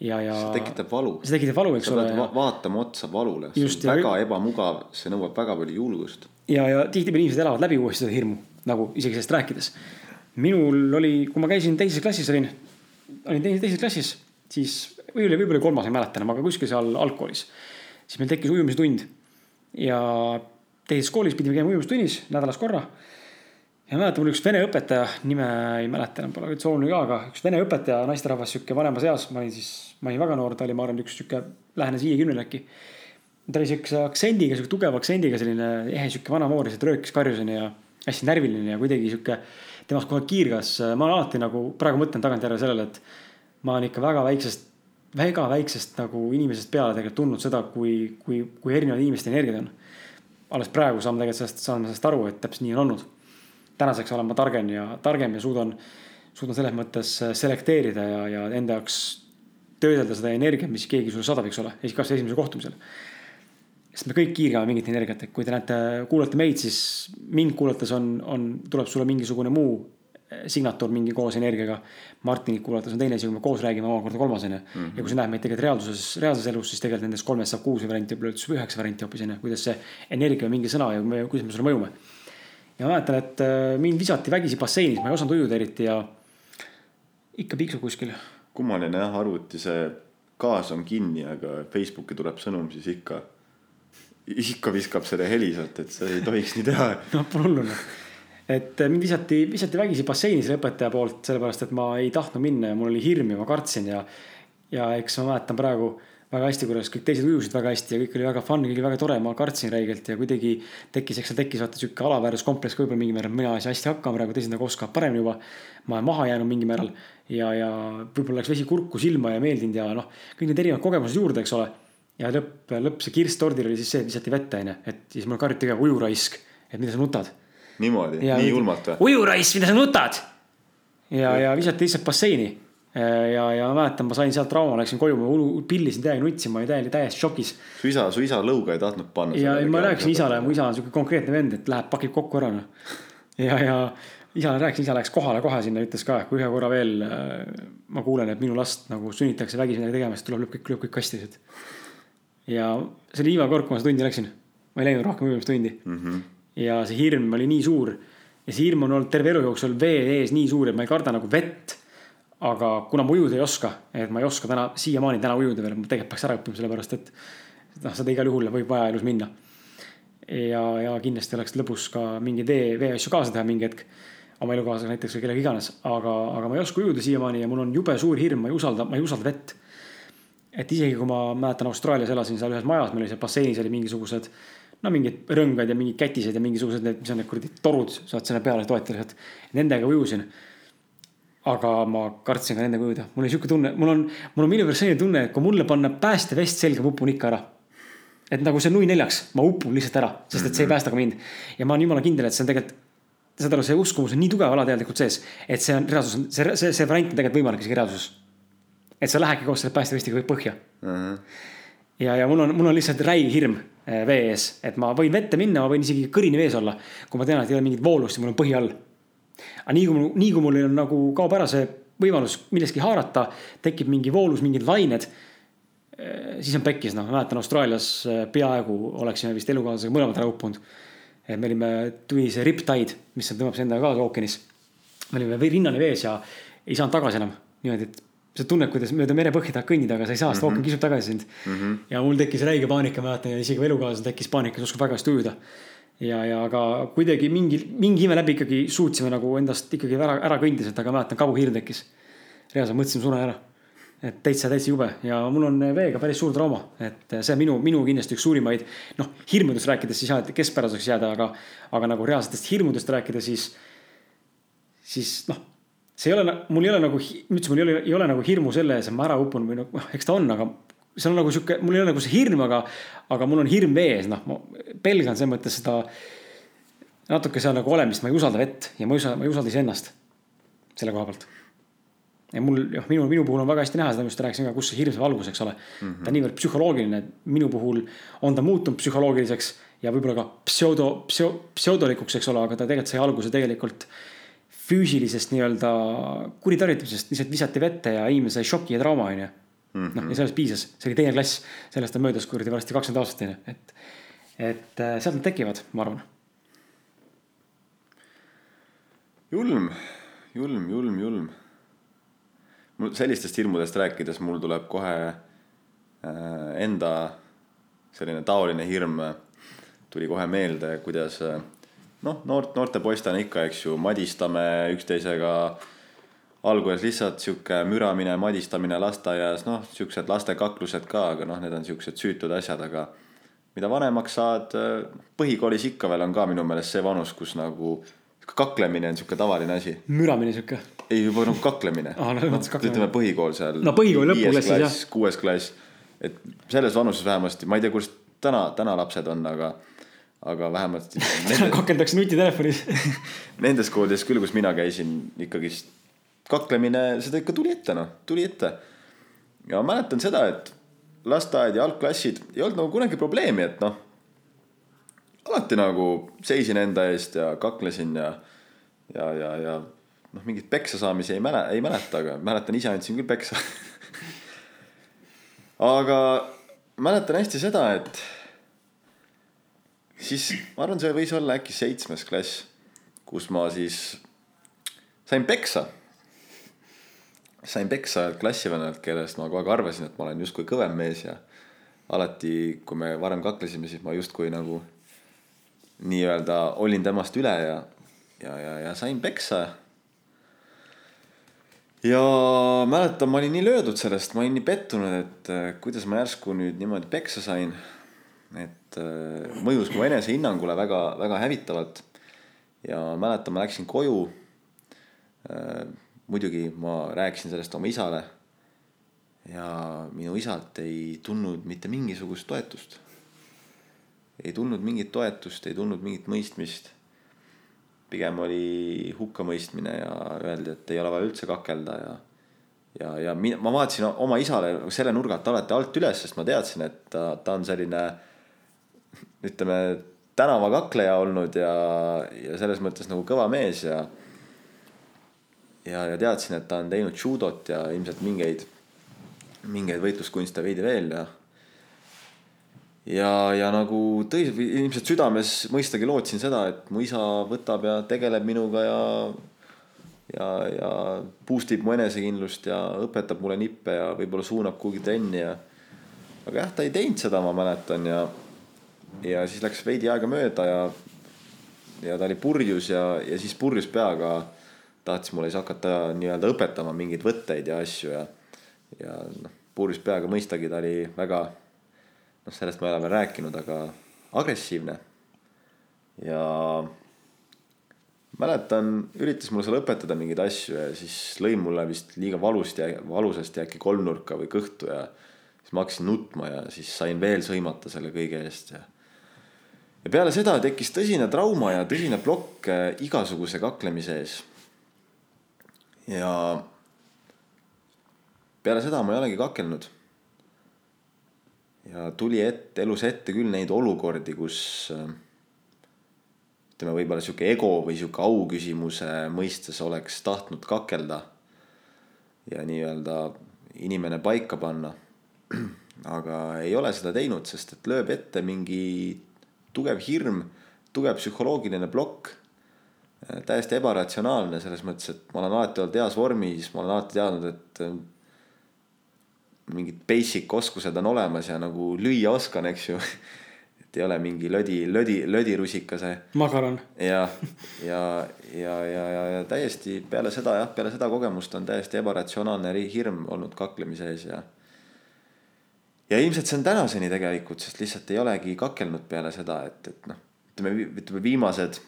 ja, ja
see tekitab valu.
see tekitab valu, eks
sa
ole
pead. va vaatama otsa valule, see
Just,
on
ja-
väga ebamugav, see nõuab väga palju julgust.
ja, ja tihtipeale inimesed elavad läbi uuesti seda hirmu, nagu isegi sellest rääkides. minul oli, kui ma käisin teises klassis olin, olin teises, teises klassis, siis või oli võib-olla kolmas, ei mäleta enam, aga kuskil seal algkoolis. siis meil tekkis ujumisitund ja teises koolis pidime käima ujumistunnis nädalas korra. ja mäletan, mul üks vene õpetaja, nime ei mäleta enam, pole üldse oluline ka, aga üks vene õpetaja, naisterahvas, sihuke vanemas eas, ma olin siis, ma olin väga noor, ta oli, ma arvan, üks sihuke lähenes viiekümnele äkki ta oli siukse aktsendiga, siuke tugeva aktsendiga, selline ehe sihuke vanamoor, lihtsalt röökis karjuseni ja hästi närviline ja kuidagi sihuke. temast kohe kiirgas, ma olen alati nagu praegu mõtlen tagantjärele sellele, et ma olen ikka väga väiksest, väga väiksest nagu inimesest peale tegelikult tundnud seda, kui, kui, kui erinevad inimeste energiad on. Alles praegu saan tegelikult sellest, saan sellest aru, et täpselt nii on olnud. tänaseks olen ma targem ja targem ja suudan, suudan selles mõttes selekteerida ja, ja enda jaoks töödelda seda energiat, mis keegi sulle saadab, eks ole, kas esimesel kohtumisel sest me kõik kiirgame mingit energiat, et kui te näete, kuulate meid, siis mind kuulates on, on, tuleb sulle mingisugune muu signatuur mingi koos energiaga. Martinit kuulates on teine asi, kui me koos räägime omakorda kolmas onju mm. -hmm. ja kui sa näed meid tegelikult reaalsuses, reaalses elus, siis tegelikult nendest kolmest saab kuus varianti, võib-olla üldse üheksa varianti hoopis onju, kuidas see energia või mingi sõna ja me, kuidas me sulle mõjume. ja ma mäletan, et eh, mind visati vägisi basseinis, ma ei osanud ujuda eriti ja ikka piiksub kuskil.
kummaline jah, arvuti see gaas on kinni, aga Facebooki tuleb sõnum, siis ikka, ikka viskab selle heli sealt, et sa ei tohiks nii teha.
noh, pole hullu noh. Et äh, mind visati, visati vägisi basseini selle õpetaja poolt, sellepärast et ma ei tahtnud minna ja mul oli hirm ja ma kartsin ja. ja eks ma mäletan praegu väga hästi, kuidas kõik teised ujusid väga hästi ja kõik oli väga fun, kõik oli väga tore, ma kartsin räigelt ja kuidagi tekkis, eks seal tekkis vaata sihuke alaväärsuskompleks võib-olla mingil määral, mina ei saa hästi hakkama praegu, teised nagu oskavad paremini juba. ma olen maha jäänud mingil määral ja, ja võib-olla läks vesi kurku silma ja meeldinud ja noh, kõik need erinevad kogemused juurde, eks ole ja lõpp, lõpp see kirss tordil oli siis see, et visati vette onju, et siis mul karjuti ka ujuraisk, et mida sa nutad.
niimoodi, nii julmalt või?
ujuraisk, mida sa nutad? ja, ja visati lihtsalt basseini. ja, ja ma mäletan, ma sain sealt trauma, läksin koju, ma pillisin täiega, nutsin, ma olin täiesti, täiesti šokis.
su isa, su isa lõuga ei tahtnud panna.
ja ma rääkisin isale, mu isa on siuke konkreetne vend, et läheb, pakib kokku ära noh. ja, ja isale rääkisin, isa läks kohale kohe sinna, ütles ka, et kui ühe korra veel äh, ma kuulen, et minu last nagu sunnitakse vägisi midagi tegema, siis tuleb lõpp kõik, lööb kõik kasti lihtsalt. ja see oli viimane kord, kui ma seda tundi läksin. ma ei läinud rohkem ujumist
mm. -hmm.
Ja see hirm oli nii suur ja see hirm on olnud terve elu jooksul vee ees nii suur, et ma ei karda nagu vett. aga kuna ma ujuda ei oska, et ma ei oska täna, siiamaani täna ujuda veel, ma tegelikult peaks ära õppima, sellepärast et noh, seda igal juhul võib vaja elus minna. ja, ja kindlasti oleks lõbus ka mingi vee, veeasju kaasa teha mingi hetk. oma elukaaslasega näiteks või kellega iganes, aga, aga ma ei oska ujuda siiamaani ja mul on jube suur hirm, ma ei usalda, ma ei usalda vett. et isegi kui ma mäletan Austraalias elasin seal ühes majas, meil oli seal basseinis oli mingisugused no mingid rõngad ja mingid kätised ja mingisugused need, mis on need kuradi torud, saad sinna peale toetada, et nendega ujusin. aga ma kartsin ka nendega ujuda, mul oli sihuke tunne, mul on, mul on minu pärast selline tunne, et kui mulle panna päästevest selga, ma upun ikka ära. et nagu see nui neljaks, ma upun lihtsalt ära, sest et see ei päästa ka mind. ja ma olen jumala kindel, et see on tegelikult, saad aru, see uskumus on nii tugev alateadlikult sees, et see on reaalsus, see, see, see variant on tegelikult võimalik isegi reaalsuses. et sa lähedki koos selle päästevestiga põhja uh. -huh. Ja, ja mul on, mul on lihtsalt räige hirm Eh, vee ees, et ma võin vette minna, ma võin isegi kõrini vees olla. kui ma tean, et ei ole mingit voolust ja mul on põhi all. aga nii kui mul, nii kui mul on nagu kaob ära see võimalus millestki haarata, tekib mingi voolus, mingid lained. Eh, siis on pekkis, noh, ma mäletan Austraalias eh, peaaegu oleksime vist elukaaslasega mõlemad ära uppunud. me olime, tuli see riptide, mis tõmbab see endaga kaasa ookeanis. me olime rinnani vees ja ei saanud tagasi enam niimoodi, et sa tunned, kuidas mööda merepõhja tahad kõndida, aga sa ei saa, sest ookean mm -hmm. kisub tagasi sind mm. -hmm. ja mul tekkis räige paanika, mäletan ja isegi elukaaslasel tekkis paanika, ta oskab väga hästi ujuda. ja, ja aga kuidagi mingi, mingi ime läbi ikkagi suutsime nagu endast ikkagi ära, ära kõndida, et aga mäletan, kabuhirm tekkis. reaalselt mõtlesin, suren ära. et täitsa, täitsa jube ja mul on veega päris suur trauma, et see on minu, minu kindlasti üks suurimaid. noh, hirmudest rääkides ei saa keskpäraseks jääda, aga, aga nagu reaalsetest hirmudest rääkida, siis, siis noh see ei ole, mul ei ole nagu, ütlesin, mul ei ole, ei ole nagu hirmu selle ees, et ma ära upun või noh, eks ta on, aga see on nagu sihuke, mul ei ole nagu see hirm, aga, aga mul on hirm ees, noh, ma pelgan selles mõttes seda natuke seal nagu olemist, ma ei usalda vett ja ma ei usalda, ma ei usalda iseennast selle koha pealt. ja mul, jah, minu, minu puhul on väga hästi näha seda, just rääkisin ka, kus see hirm saab alguse, eks ole mm. -hmm. ta on niivõrd psühholoogiline, minu puhul on ta muutunud psühholoogiliseks ja võib-olla ka pseudo, pseu-, pseudolikuks, eks ole, aga ta tegelikult sai alguse tegelikult füüsilisest nii-öelda kuritarvitamisest lihtsalt visati vette ja inimene sai šoki ja trauma, onju. noh, ja sellest piisas, see oli teine klass, sellest on möödas kuradi varsti kakskümmend aastat, onju, et, et äh, sealt nad tekivad, ma arvan.
julm, julm, julm, julm. mul sellistest hirmudest rääkides, mul tuleb kohe äh, enda selline taoline hirm tuli kohe meelde, kuidas äh, noh, noort, noorte poistena ikka, eks ju, madistame üksteisega. alguses lihtsalt sihuke müramine, madistamine lasteaias, noh, siuksed lastekaklused ka, aga noh, need on siuksed süütud asjad, aga mida vanemaks saad, põhikoolis ikka veel on ka minu meelest see vanus, kus nagu kaklemine on sihuke tavaline asi.
müramine sihuke?
ei, juba nagu kaklemine ah,. No, no, ütleme põhikool seal.
no põhikooli lõpuklassis jah.
kuues klass, et selles vanuses vähemasti, ma ei tea, kuidas täna, täna lapsed on, aga aga vähemalt
kakeldakse nutitelefonis
Nendes koolides küll, kus mina käisin, ikkagist kaklemine, seda ikka tuli ette, noh, tuli ette. ja ma mäletan seda, et lasteaed ja algklassid ei olnud nagu kunagi probleemi, et noh. alati nagu seisin enda eest ja kaklesin ja, ja, ja, ja noh, mingit peksa saamisi ei mäle-, ei mäleta, aga mäletan, ise andsin küll peksa aga mäletan hästi seda, et siis ma arvan, see võis olla äkki seitsmes klass, kus ma siis sain peksa. sain peksa klassivennalt, kellest ma kogu aeg arvasin, et ma olen justkui kõvem mees ja alati, kui me varem kaklesime, siis ma justkui nagu nii-öelda olin temast üle ja, ja, ja, ja sain peksa. ja mäletan, ma olin nii löödud sellest, ma olin nii pettunud, et kuidas ma järsku nüüd niimoodi peksa sain et äh, mõjus mu enesehinnangule väga, väga hävitavalt. ja mäletan, ma läksin koju. Äh, muidugi ma rääkisin sellest oma isale. ja minu isalt ei tulnud mitte mingisugust toetust. ei tulnud mingit toetust, ei tulnud mingit mõistmist. pigem oli hukkamõistmine ja öeldi, et ei ole vaja üldse kakelda ja ja, ja mina, ma vaatasin oma isale selle nurga alt alati alt üles, sest ma teadsin, et ta, ta on selline äh, ütleme, tänavakakleja olnud ja, ja selles mõttes nagu kõva mees ja. ja, ja teadsin, et ta on teinud judot ja ilmselt mingeid, mingeid võitluskunste veidi veel ja. ja, ja nagu tõi, ilmselt südames mõistagi lootsin seda, et mu isa võtab ja tegeleb minuga ja ja, ja boost ib mu enesekindlust ja õpetab mulle nippe ja võib-olla suunab kuhugi trenni ja. aga jah, ta ei teinud seda, ma mäletan ja ja siis läks veidi aega mööda ja ja ta oli purjus ja, ja siis purjus peaga tahtis mulle siis hakata nii-öelda õpetama mingeid võtteid ja asju ja, ja noh, purjus peaga mõistagi ta oli väga, noh, sellest ma ei ole veel rääkinud, aga agressiivne. ja mäletan, üritas mulle seal õpetada mingeid asju ja siis lõi mulle vist liiga valusti, valusasti äkki kolmnurka või kõhtu ja siis ma hakkasin nutma ja siis sain veel sõimata selle kõige eest ja. Ja peale seda tekkis tõsine trauma ja tõsine plokk äh, igasuguse kaklemise ees. ja peale seda ma ei olegi kakelnud. ja tuli ette, elus ette küll neid olukordi, kus äh, ütleme, võib-olla sihuke ego või sihuke auküsimuse mõistes oleks tahtnud kakelda ja nii-öelda inimene paika panna aga ei ole seda teinud, sest et lööb ette mingi tugev hirm, tugev psühholoogiline plokk. täiesti ebaratsionaalne selles mõttes, et ma olen alati olnud heas vormis, ma olen alati teadnud, et äh, mingid basic oskused on olemas ja nagu lüüa oskan, eks ju. et ei ole mingi lödi, lödi, lödirusikas.
makaron.
ja, ja, ja, ja, ja, ja täiesti peale seda jah, peale seda kogemust on täiesti ebaratsionaalne hirm olnud kaklemise ees ja ja ilmselt see on tänaseni tegelikult, sest lihtsalt ei olegi kakelnud peale seda, et, et noh, ütleme, ütleme viimased,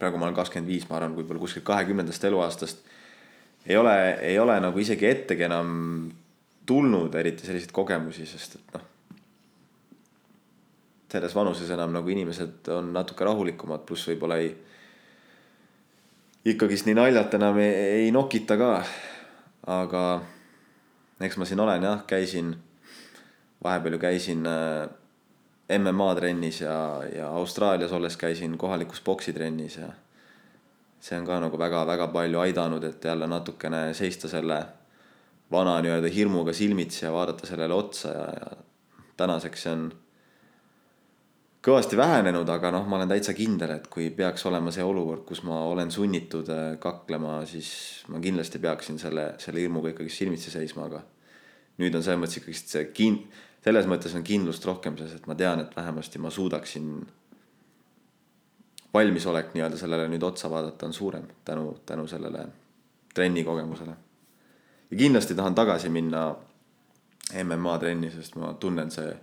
praegu ma olen kakskümmend viis, ma arvan, võib-olla kuskilt kahekümnendast eluaastast ei ole, ei ole nagu isegi ettegi enam tulnud eriti selliseid kogemusi, sest et noh, selles vanuses enam nagu inimesed on natuke rahulikumad, pluss võib-olla ei, ikkagist nii naljalt enam ei, ei nokita ka. aga eks ma siin olen jah, käisin vahepeal ju käisin äh, MMA trennis ja, ja Austraalias olles käisin kohalikus poksitrennis ja see on ka nagu väga-väga palju aidanud, et jälle natukene seista selle vana nii-öelda hirmuga silmitsi ja vaadata sellele otsa ja, ja tänaseks see on kõvasti vähenenud, aga noh, ma olen täitsa kindel, et kui peaks olema see olukord, kus ma olen sunnitud äh, kaklema, siis ma kindlasti peaksin selle, selle hirmuga ikkagi silmitsi seisma, aga nüüd on selles mõttes ikkagist see kin-, selles mõttes on kindlust rohkem, sest et ma tean, et vähemasti ma suudaksin. valmisolek nii-öelda sellele nüüd otsa vaadata on suurem tänu, tänu sellele trenni kogemusele. ja kindlasti tahan tagasi minna MMA trenni, sest ma tunnen, see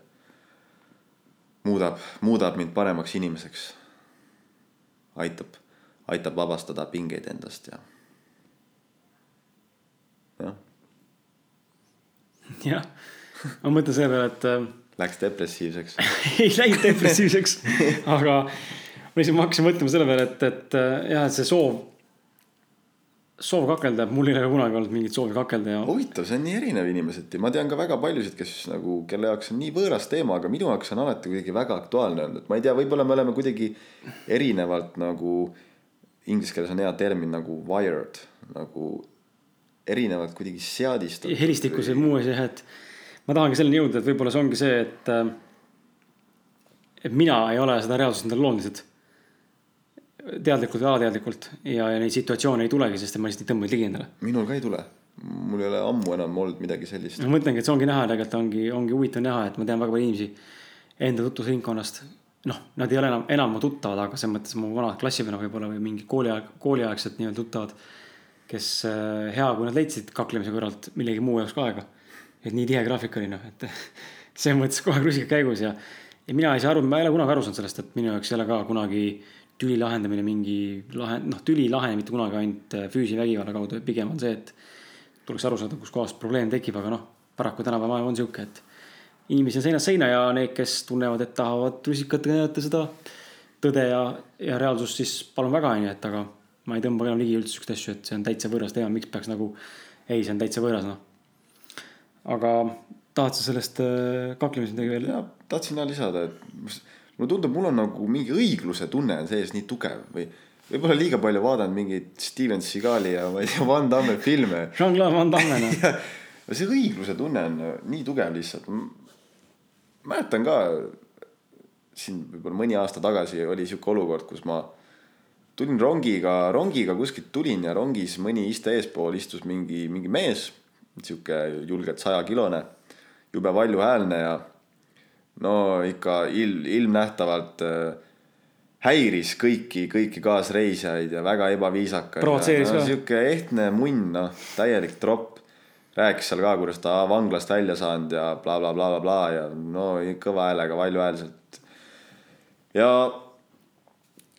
muudab, muudab mind paremaks inimeseks. aitab, aitab vabastada pingeid endast ja jah.
jah ma mõtlen selle peale, et. Äh,
Läks depressiivseks
ei läinud depressiivseks aga ma lihtsalt, hakkasin mõtlema selle peale, et, et äh, jah, et see soov, soov kakelda, mul ei ole kunagi olnud mingit soovi kakelda ja.
huvitav, see on nii erinev inimeseti, ma tean ka väga paljusid, kes nagu, kelle jaoks on nii võõras teema, aga minu jaoks on alati kuidagi väga aktuaalne olnud, et ma ei tea, võib-olla me oleme kuidagi erinevalt nagu. Inglise keeles on hea termin nagu wired, nagu erinevalt kuidagi seadistatud.
helistikus ja muu asi jah, et ma tahangi selleni jõuda, et võib-olla see ongi see, et. Äh, et mina ei ole seda reaalsust endale loonud lihtsalt. teadlikult või alateadlikult ja, ja neid situatsioone ei tulegi, sest ma lihtsalt ei tõmba ligi endale.
minul ka ei tule. mul ei ole ammu enam olnud midagi sellist.
ma mõtlengi, et see ongi näha, tegelikult ongi, ongi huvitav näha, et ma tean väga palju inimesi enda tutvusringkonnast. noh, nad ei ole enam, enam mu tuttavad, aga selles mõttes mu vanad klassivennad võib-olla või mingi kooliaeg, kooliaegsed nii-öelda tuttavad. kes äh, hea, kui nad leidsid kaklemise kõrvalt millegi muu jaoks ka aega et nii tihe graafik oli noh, et selles mõttes kogu aeg rusikad käigus ja, ja mina ei saa aru, ma ei ole kunagi aru saanud sellest, et minu jaoks ei ole ka kunagi tüli lahendamine mingi lahe, noh, tüli ei lahene mitte kunagi ainult äh, füüsilise vägivalla kaudu, et pigem on see, et tuleks aru saada, kuskohast probleem tekib, aga noh, paraku tänapäeva maailm on sihuke, et inimesi on seinast seina ja need, kes tunnevad, et tahavad rusikatega näidata seda tõde ja, ja reaalsust, siis palun väga, onju, et aga ma ei tõmba enam ligi üldse siukseid asju, et see on täitsa võõras teema, miks peaks nagu, ei, see on täitsa võõras, noh aga tahad sa sellest äh, kaklemisest midagi veel?
tahtsin jah lisada, et mulle tundub, mul on nagu mingi õigluse tunne on sees nii tugev või võib-olla liiga palju vaadanud mingeid Steven Seagali ja ma ei tea, Van Damme filme.
Jean-Claude Van Damme noh.
see õigluse tunne on nii tugev lihtsalt. mäletan ka siin võib-olla mõni aasta tagasi oli sihuke olukord, kus ma tulin rongiga, rongiga kuskilt tulin ja rongis mõni iste eespool istus mingi, mingi mees sihuke julgelt sajakilone, jube valjuhäälne ja no ikka il-, ilmnähtavalt äh, häiris kõiki, kõiki kaasreisijaid ja väga ebaviisakas.
Provotseeris
no,
ka.
sihuke ehtne munn, noh, täielik tropp. rääkis seal ka, kuidas ta vanglast välja saanud ja blablabla bla, bla, bla, bla ja no kõva häälega, valjuhäälselt. ja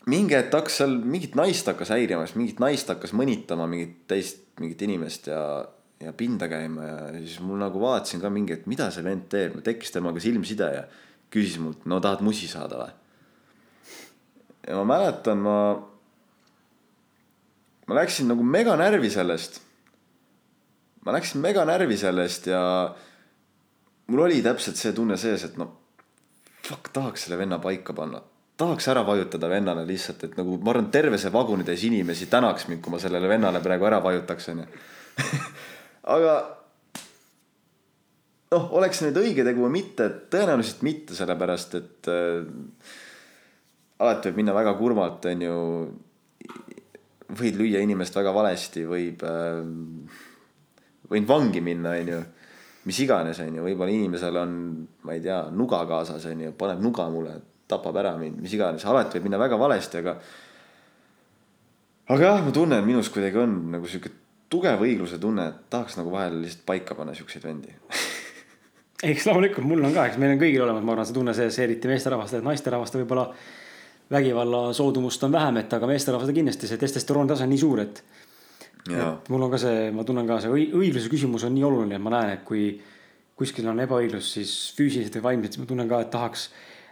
mingi hetk hakkas seal mingit naist hakkas häirima, siis mingit naist hakkas mõnitama mingit teist, mingit inimest ja, ja pinda käima ja siis mul nagu vaatasin ka mingi, et mida see vend teeb, tekkis temaga silmside ja küsis mult, no tahad musi saada või? ja ma mäletan, ma, ma läksin nagu mega närvi sellest. ma läksin mega närvi sellest ja mul oli täpselt see tunne sees, et no fuck, tahaks selle venna paika panna. tahaks ära vajutada vennale lihtsalt, et nagu ma arvan, terve see vagunitäis inimesi tänaks mind, kui ma sellele vennale praegu ära vajutaks, onju. aga noh, oleks nüüd õige tegu või mitte, tõenäoliselt mitte, sellepärast et äh, alati võib minna väga kurvalt, onju. võid lüüa inimest väga valesti, võib äh,, võin vangi minna, onju. mis iganes, onju, võib-olla inimesel on, ma ei tea, nuga kaasas, onju, paneb nuga mulle, tapab ära mind, mis iganes, alati võib minna väga valesti, aga. aga jah, ma tunnen, minus kuidagi on nagu sihuke tugev õigluse tunne, et tahaks nagu vahel lihtsalt paika panna siukseid vendi.
Eks loomulikult mul on ka, eks meil on kõigil olemas, ma arvan, see tunne sees, eriti meesterahvastel, naisterahvastel võib-olla vägivalla soodumust on vähem, et aga meesterahvastel kindlasti see testosterooni tase on nii suur, et et mul on ka see, ma tunnen ka see õi- õigluse küsimus on nii oluline, et ma näen, et kui kuskil on ebaõiglus, siis füüsiliselt või vaimselt, siis ma tunnen ka, et tahaks,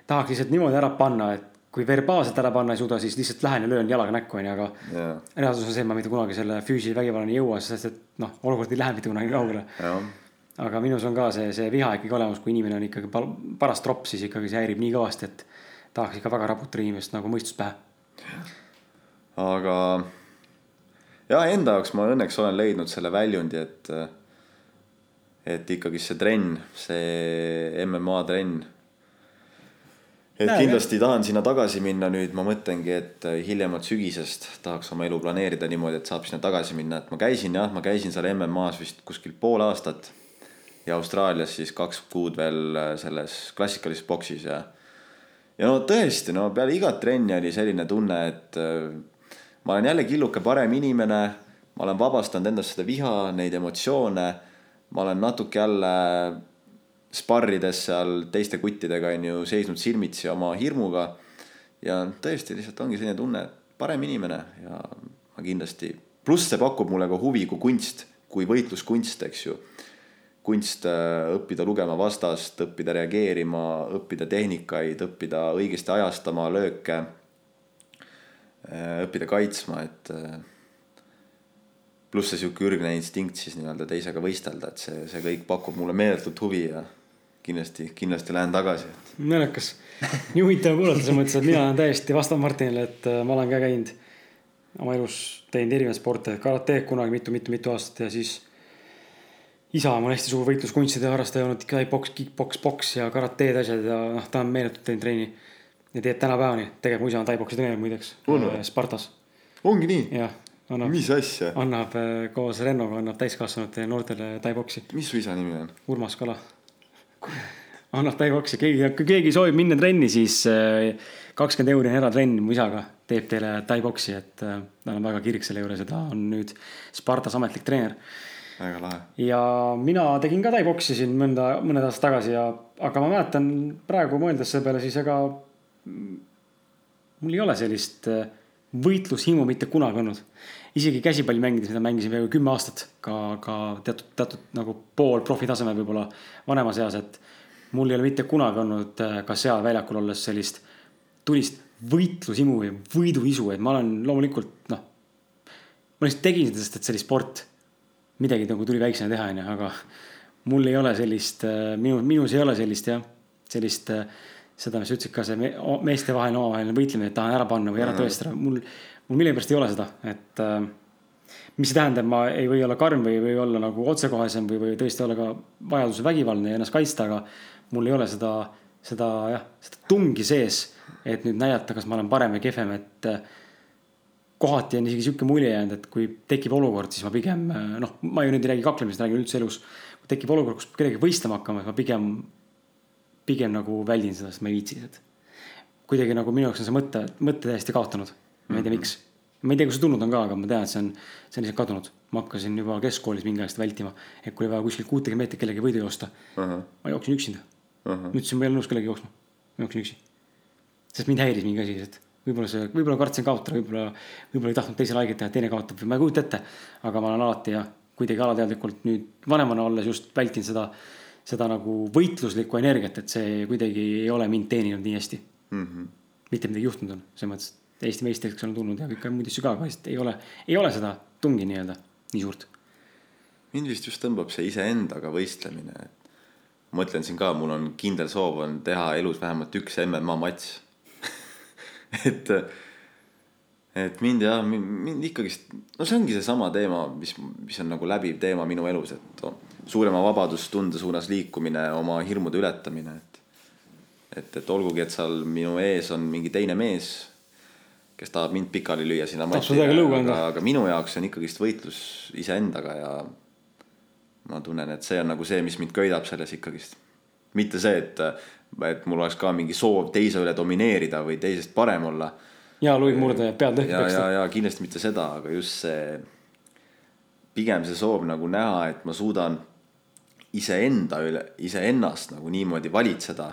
tahaks lihtsalt niimoodi ära panna, et kui verbaalselt ära panna ei suuda, siis lihtsalt lähen ja löön jalaga näkku, onju, aga
ja,
reaalsus on see, et ma mitte kunagi selle füüsilise vägivallani ei jõua, sest et noh, olukord ei lähe mitte kunagi kaugele.
ja
aga minus on ka see, see viha ikkagi olemas, kui inimene on ikkagi paras tropp, siis ikkagi see häirib nii kõvasti, et tahaks ikka väga raputada inimest nagu mõistust pähe.
aga ja enda jaoks ma õnneks olen leidnud selle väljundi, et, et ikkagi see trenn, see MMA trenn. Et
Näe,
kindlasti tahan sinna tagasi minna nüüd, ma mõtlengi, et hiljemalt sügisest tahaks oma elu planeerida niimoodi, et saab sinna tagasi minna, et ma käisin jah, ma käisin seal MM-as vist kuskil pool aastat ja Austraalias siis kaks kuud veel selles klassikalises boksis ja ja no tõesti, no peale igat trenni oli selline tunne, et äh, ma olen jälle killuke parem inimene, ma olen vabastanud endast seda viha, neid emotsioone, ma olen natuke jälle sparrides seal teiste kuttidega on ju seisnud silmitsi oma hirmuga. Ja tõesti lihtsalt ongi selline tunne, et parem inimene ja ma kindlasti, pluss see pakub mulle ka huvi kui kunst, kui võitluskunst, eks ju. Kunst äh, õppida lugema vastast, õppida reageerima, õppida tehnikaid, õppida õigesti ajastama lööke, õppida kaitsma, et äh, pluss see sihuke ürgne instinkt siis nii-öelda teisega võistelda, et see, see kõik pakub mulle meeletut huvi ja kindlasti, kindlasti lähen tagasi.
naljakas, nii huvitav kuulata selles mõttes, et mina olen täiesti vastav Martinile, et äh, ma olen ka käinud oma elus teinud erinevaid sporte, karateed kunagi mitu-mitu-mitu aastat ja siis isa on mul hästi suur võitluskunstide harrastaja olnud, tai-poks, kick-poks, poks ja karateed asjad ja noh, ta on meeletult teinud treeni. ja teeb tänapäevani, tegelikult mu isa on tai-poksi treener muideks
On või?,
Spartas,
ongi nii?
jah, annab,
mis asja,
annab äh, koos Rennoga annab täiskasvanute ja noortele tai-poksi,
mis su isa nimi on?
Urmas Kala. annab tai-poksi, keegi, kui keegi soovib minna trenni, siis äh, kakskümmend euri on eratrenn mu isaga, teeb teile tai-poksi, et äh, ta on väga kirg selle juures ja ta on nüüd Spartas ametlik treener
väga lahe.
ja mina tegin ka tai-boksi siin mõnda, mõned aastad tagasi ja, aga ma mäletan praegu mõeldes selle peale, siis ega mul ei ole sellist äh, võitlushimu mitte kunagi olnud. Isegi käsipalli mängides, mida mängisin peaaegu kümme aastat, ka, ka teatud, teatud nagu pool profitasemel võib-olla vanemas eas, et mul ei ole mitte kunagi olnud äh, ka seal väljakul olles sellist tulist võitlushimu või võiduisu, et ma olen loomulikult noh, ma lihtsalt tegin seda, sest et see oli sport. Midagi nagu tuli väiksena teha, onju, aga mul ei ole sellist, minu, minus ei ole sellist jah, sellist, seda, mis sa ütlesid ka, see meestevaheline omavaheline võitlemine, et tahan ära panna või ära tõestada, mul, mul millegipärast ei ole seda, et äh, mis see tähendab, ma ei või olla karm või ei või olla nagu otsekohesem või, või tõesti olla ka vajaduse vägivaldne ja ennast kaitsta, aga mul ei ole seda, seda jah, seda tungi sees, et nüüd näidata, kas ma olen parem või kehvem, et äh, kohati on isegi sihuke mulje jäänud, et kui tekib olukord, siis ma pigem noh, ma ju nüüd ei räägi kaklemisest, räägin üldse elus. kui tekib olukord, kus kedagi võistlema hakkama, siis ma pigem, pigem nagu väldin seda, sest ma ei viitsi seda. kuidagi nagu minu jaoks on see mõte, mõte täiesti kaotanud. Ma ei tea, miks. ma ei tea, kust see tulnud on ka, aga ma tean, et see on, see on lihtsalt kadunud. ma hakkasin juba keskkoolis mingi seda vältima, et kui oli vaja kuskil kuutekümmet meetrit kellegi võidu joosta uh, -huh. ma jooksin üksinda uh. -huh. nüüd siis ma ei ole nõus kellegi jooksma, ma jooksin üksi. sest mind häiris mingi asi, et võib-olla see, võib-olla kartsin kaotada, võib-olla, võib-olla ei tahtnud teisele haiget teha, teine kaotab või ma ei kujuta ette. aga ma olen alati jah, kuidagi alateadlikult nüüd vanemana olles just vältinud seda, seda nagu võitluslikku energiat, et see kuidagi ei ole mind teeninud nii hästi mm. -hmm. mitte midagi juhtunud on, selles mõttes, et Eesti meistriks olen tulnud ja kõike muid asju ka, aga lihtsalt ei ole, ei ole seda tungi nii-öelda nii suurt.
mind vist just tõmbab see iseendaga võistlemine, et ma mõtlen siin ka, mul on kindel soov on teha elus vähemalt üks MMA matš et, et mind jah, mind ikkagist, no see ongi seesama teema, mis, mis on nagu läbiv teema minu elus, et suurema vabadustunde suunas liikumine, oma hirmude ületamine, et et, et olgugi, et seal minu ees on mingi teine mees, kes tahab mind pikali lüüa sinna matši, aga, aga minu jaoks on ikkagist võitlus iseendaga ja ma tunnen, et see on nagu see, mis mind köidab selles ikkagist. mitte see, et, et mul oleks ka mingi soov teise üle domineerida või teisest parem olla.
ja luid murda ja pead lõhki
peksta. ja, ja, ja kindlasti mitte seda, aga just see, pigem see soov nagu näha, et ma suudan iseenda üle, iseennast nagu niimoodi valitseda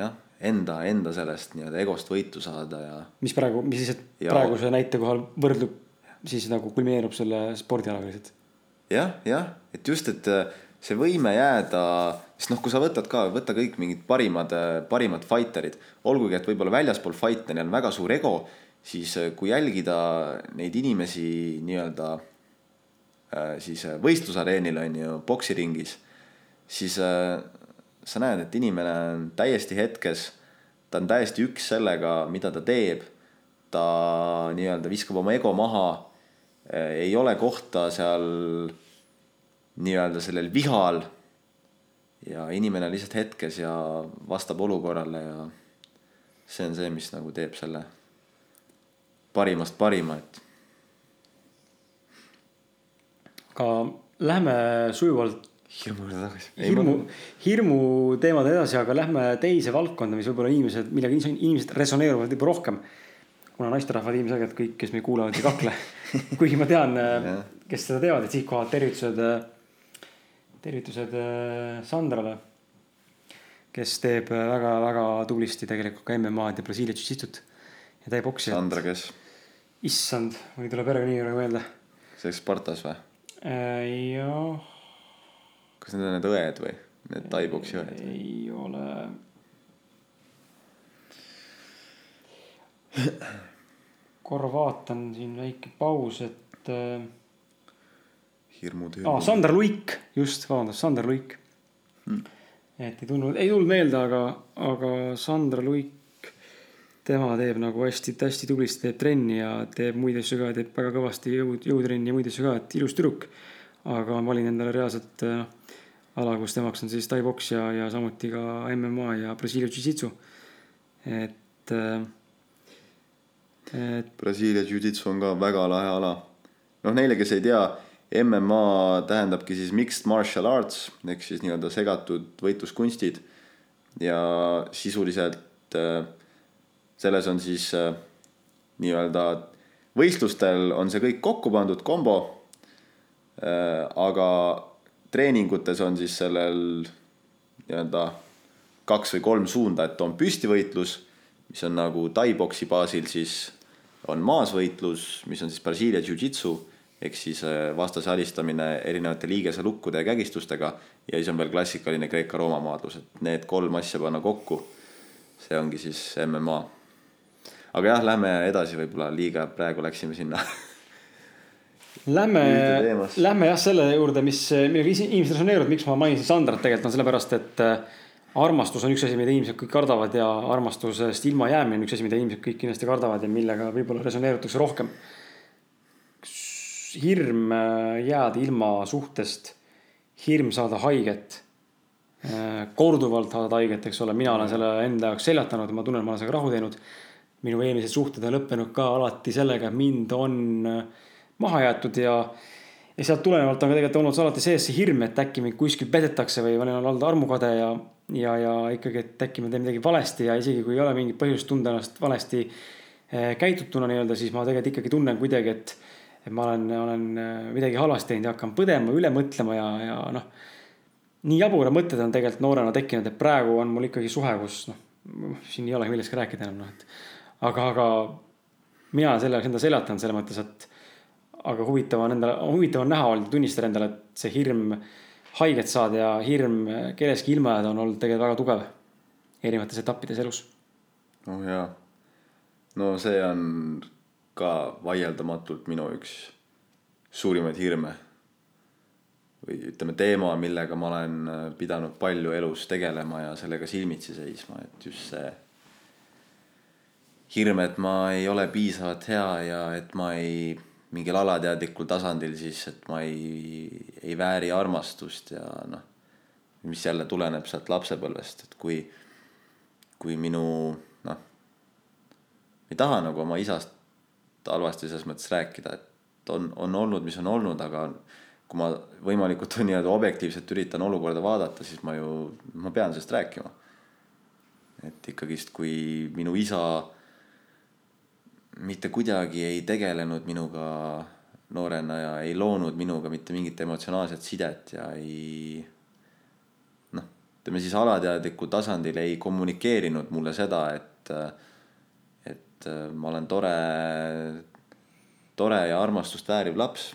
jah, enda, enda sellest nii-öelda egost võitu saada ja.
mis praegu, mis siis, et ja... praeguse näite kohal võrdlub siis nagu kulmineerub selle spordialaga lihtsalt.
jah, jah, et just, et äh, see võime jääda, sest noh, kui sa võtad ka, võta kõik mingid parimad, äh, parimad fighterid, olgugi et võib-olla väljaspool fight'e neil on väga suur ego, siis äh, kui jälgida neid inimesi nii-öelda siis võistlusareenil on ju, poksiringis, siis sa näed, et inimene on täiesti hetkes, ta on täiesti üks sellega, mida ta teeb. ta nii-öelda viskab oma ego maha. ei ole kohta seal nii-öelda sellel vihal. ja inimene on lihtsalt hetkes ja vastab olukorrale ja see on see, mis nagu teeb selle parimast parima, et.
aga lähme sujuvalt
hirmu juurde tagasi.
hirmu, hirmu teemade edasi, aga lähme teise valdkonda, mis võib-olla inimesed, millega inimesed resoneeruvad võib-olla rohkem. kuna naisterahvad ilmselgelt kõik, kes meid kuulavad, ei kakle kuigi ma tean kes seda teavad, et siinkohal tervitused, tervitused äh, Sandrale. kes teeb väga-väga tublisti tegelikult ka MM-ad ja Brasiilia Jiu-Jitsut ja teeb oksi.
Sandra, kes?
issand, mul ei tule praegu meelde.
see Spartas või?
Äh, jah
kas need on need õed või, need taiboksi õed?
ei ole. korra vaatan siin väike paus, et äh....
hirmud,
hirmud. aa, Sander Luik, just, vabandust, Sander Luik hmm.. et ei tulnud, ei tulnud meelde, aga, aga Sander Luik, tema teeb nagu hästi-hästi tublisti teeb trenni ja teeb muid asju ka, teeb väga kõvasti jõud, jõutrenni ja muid asju ka, et ilus tüdruk. aga ma valin endale reaalselt noh ala, kus temaks on siis tai-poks ja, ja samuti ka MMA ja Brasiilia Jiu-Jitsu. et, äh,
et. Brasiilia Jiu-Jitsu on ka väga lahe ala. noh, neile, kes ei tea, MMA tähendabki siis mixed martial arts ehk siis nii-öelda segatud võitluskunstid. ja sisuliselt äh, selles on siis äh, nii-öelda võistlustel on see kõik kokku pandud kombo. aga treeningutes on siis sellel nii-öelda kaks või kolm suunda, et on püstivõitlus, mis on nagu tai-boksi baasil, siis on maasvõitlus, mis on siis Brasiilia Jiu-Jitsu ehk siis äh, vastase alistamine erinevate liigeselukkude ja kägistustega ja siis on veel klassikaline Kreeka-Rooma maadlus, et need kolm asja panna kokku. see ongi siis MMA. aga jah, lähme edasi, võib-olla liiga praegu läksime sinna
Lähme, lähme jah selle juurde, mis, millega inimesed resoneeruvad, miks ma mainisin Sandrat tegelikult on sellepärast, et äh, armastus on üks asi, mida inimesed kõik kardavad ja armastusest ilmajäämine on üks asi, mida inimesed kõik kindlasti kardavad ja millega võib-olla resoneerutakse rohkem. hirm äh, jääda ilma suhtest, hirm saada haiget, äh, korduvalt saada haiget, eks ole, mina olen selle enda jaoks seljatanud ja ma tunnen, ma olen sellega rahu teinud. minu eelmised suhted on lõppenud ka alati sellega, et mind on äh, maha jäetud ja, ja sealt tulenevalt on ka tegelikult olnud alati sees see hirm, et äkki mind kuskil petetakse või olen olnud armukade ja, ja, ja ikkagi, et äkki ma teen midagi valesti ja isegi kui ei ole mingit põhjust tunda ennast valesti eh, käitutuna nii-öelda, siis ma tegelikult ikkagi tunnen kuidagi, et, et ma olen, olen eh, midagi halvasti teinud ja hakkan põdema, üle mõtlema ja, ja noh. nii jaburad mõtted on tegelikult noorena tekkinud, et praegu on mul ikkagi suhe, kus noh, siin ei olegi millestki rääkida enam noh, et. aga, aga mina selle enda seljatan selles mõttes, et aga huvitav on endale, huvitav on näha olnud, tunnistada endale, et see hirm haiget saada ja hirm kellestki ilma jääda on olnud tegelikult väga tugev erinevates etappides elus.
oh jaa, no see on ka vaieldamatult minu üks suurimaid hirme. või ütleme, teema, millega ma olen pidanud palju elus tegelema ja sellega silmitsi seisma, et just see hirm, et ma ei ole piisavalt hea ja et ma ei mingil alateadlikul tasandil siis, et ma ei, ei vääri armastust ja noh, mis jälle tuleneb sealt lapsepõlvest, et kui, kui minu noh, ei taha nagu oma isast halvasti selles mõttes rääkida, et on, on olnud, mis on olnud, aga kui ma võimalikult nii-öelda objektiivselt üritan olukorda vaadata, siis ma ju, ma pean sellest rääkima. et ikkagist, kui minu isa mitte kuidagi ei tegelenud minuga noorena ja ei loonud minuga mitte mingit emotsionaalset sidet ja ei noh, ütleme siis alateadlikul tasandil ei kommunikeerinud mulle seda, et, et ma olen tore, tore ja armastust vääriv laps.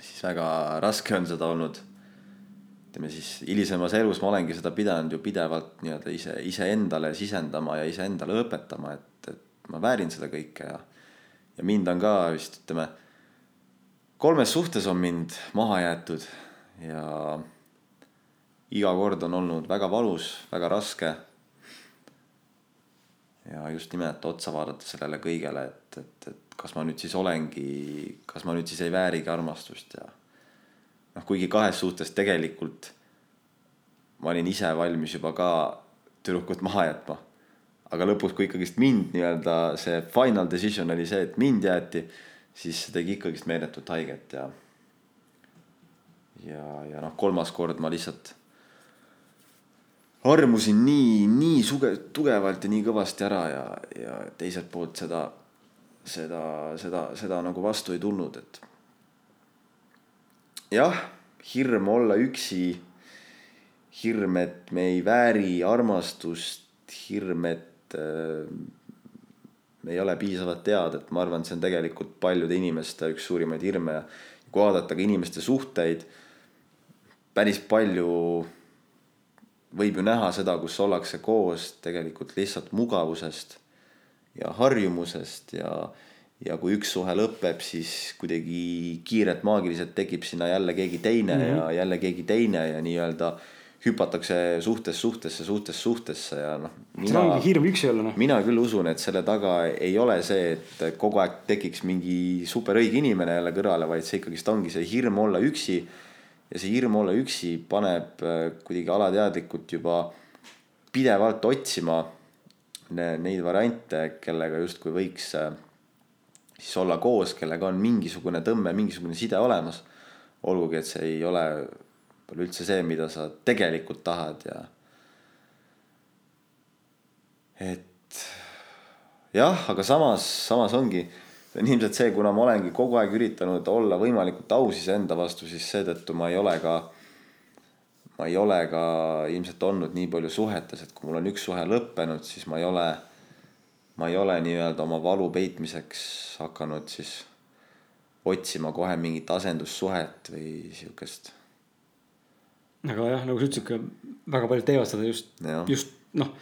siis väga raske on seda olnud. ütleme siis hilisemas elus ma olengi seda pidanud ju pidevalt nii-öelda ise, iseendale sisendama ja iseendale õpetama, et ma väärin seda kõike ja, ja mind on ka vist ütleme, kolmes suhtes on mind maha jäetud ja iga kord on olnud väga valus, väga raske. ja just nimelt otsa vaadata sellele kõigele, et, et, et kas ma nüüd siis olengi, kas ma nüüd siis ei väärigi armastust ja noh, kuigi kahes suhtes tegelikult ma olin ise valmis juba ka tüdrukut maha jätma aga lõpuks, kui ikkagist mind nii-öelda see final decision oli see, et mind jäeti, siis see tegi ikkagist meeletut haiget ja. ja, ja noh, kolmas kord ma lihtsalt armusin nii, nii suge-, tugevalt ja nii kõvasti ära ja, ja teiselt poolt seda, seda, seda, seda nagu vastu ei tulnud, et. jah, hirm olla üksi, hirm, et me ei vääri armastust, hirm, et et äh, me ei ole piisavalt head, et ma arvan, et see on tegelikult paljude inimeste üks suurimaid hirme ja kui vaadata ka inimeste suhteid, päris palju võib ju näha seda, kus ollakse koos tegelikult lihtsalt mugavusest ja harjumusest ja, ja kui üks suhe lõpeb, siis kuidagi kiirelt maagiliselt tekib sinna jälle keegi teine mm -hmm. ja jälle keegi teine ja nii-öelda hüpatakse suhtest suhtesse, suhtest suhtesse ja noh.
see ongi hirm üksi olla noh.
mina küll usun, et selle taga ei ole see, et kogu aeg tekiks mingi super õige inimene jälle kõrvale, vaid see ikkagist ongi see hirm olla üksi. ja see hirm olla üksi paneb äh, kuidagi alateadlikult juba pidevalt otsima neid variante, kellega justkui võiks äh, siis olla koos, kellega on mingisugune tõmme, mingisugune side olemas. olgugi, et see ei ole pole üldse see, mida sa tegelikult tahad ja. et jah, aga samas, samas ongi, see on ilmselt see, kuna ma olengi kogu aeg üritanud olla võimalikult aus iseenda vastu, siis seetõttu ma ei ole ka, ma ei ole ka ilmselt olnud nii palju suhetes, et kui mul on üks suhe lõppenud, siis ma ei ole, ma ei ole nii-öelda oma valu peitmiseks hakanud siis otsima kohe mingit asendussuhet või sihukest
aga jah, nagu sa ütlesid ka, väga paljud teevad seda just, just noh,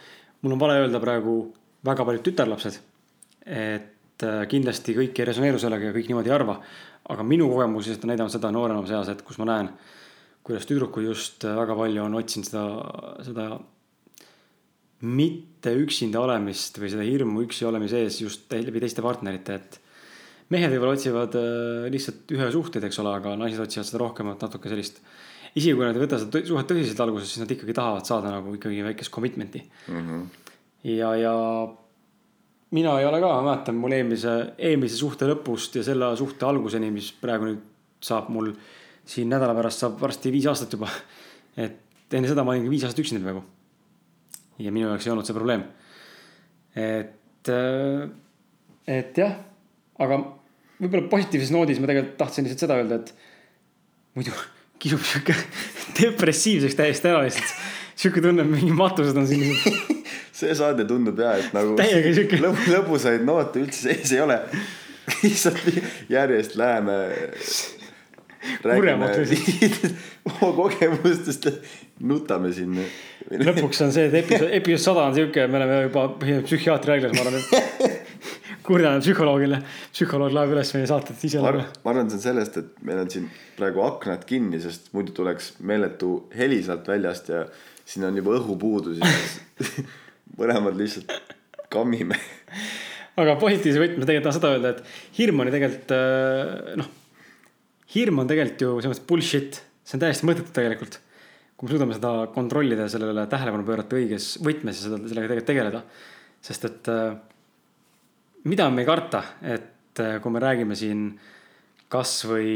mul on vale öelda praegu väga paljud tütarlapsed. et äh, kindlasti kõik ei resoneeru sellega ja kõik niimoodi ei arva. aga minu kogemus lihtsalt on näidanud seda nooremas eas, et kus ma näen, kuidas tüdrukud just äh, väga palju on otsinud seda, seda mitte üksinda olemist või seda hirmu üksi olemise ees just läbi teiste partnerite, et mehed võib-olla otsivad äh, lihtsalt ühe suhteid, eks ole, aga naised otsivad seda rohkemat natuke sellist äh, isegi kui nad ei võta seda suhet tõsiselt alguses, siis nad ikkagi tahavad saada nagu ikkagi väikest commitment'i mm. -hmm. ja, ja mina ei ole ka, ma mäletan mul eelmise, eelmise suhte lõpust ja selle suhte alguseni, mis praegu nüüd saab mul siin nädala pärast saab varsti viis aastat juba. et enne seda ma olingi viis aastat üksinda peaaegu. ja minu jaoks ei olnud see probleem. et, äh, et jah, aga võib-olla positiivses noodis ma tegelikult tahtsin lihtsalt seda öelda, et muidu kisub sihuke depressiivseks täiesti ära lihtsalt. sihuke tunne, et mingi matused on siin
see saade tundub ja, et nagu
sihuke
lõbu, lõbusaid noote üldse sees ei ole. lihtsalt järjest läheme.
Kuremaks
oma kogemustest, nutame siin.
lõpuks on see, et episood, episood sada on sihuke, me oleme juba psühhiaatri haiglas, ma arvan, et kurdame psühholoogile, psühholoog laeb üles meie saated ise.
ma arvan, arvan, see on sellest, et meil on siin praegu aknad kinni, sest muidu tuleks meeletu heli sealt väljast ja siin on juba õhupuudus ja siis mõlemad lihtsalt kammime.
aga positiivse võtmes tegelikult tahan seda öelda, et hirm on ju tegelikult äh, noh, hirm on tegelikult ju selles mõttes bullshit, see on täiesti mõttetu tegelikult. kui me suudame seda kontrollida ja sellele tähelepanu pöörata õiges võtmes ja seda, sellega tegelikult tegeleda. sest et äh, mida me ei karta, et äh, kui me räägime siin kasvõi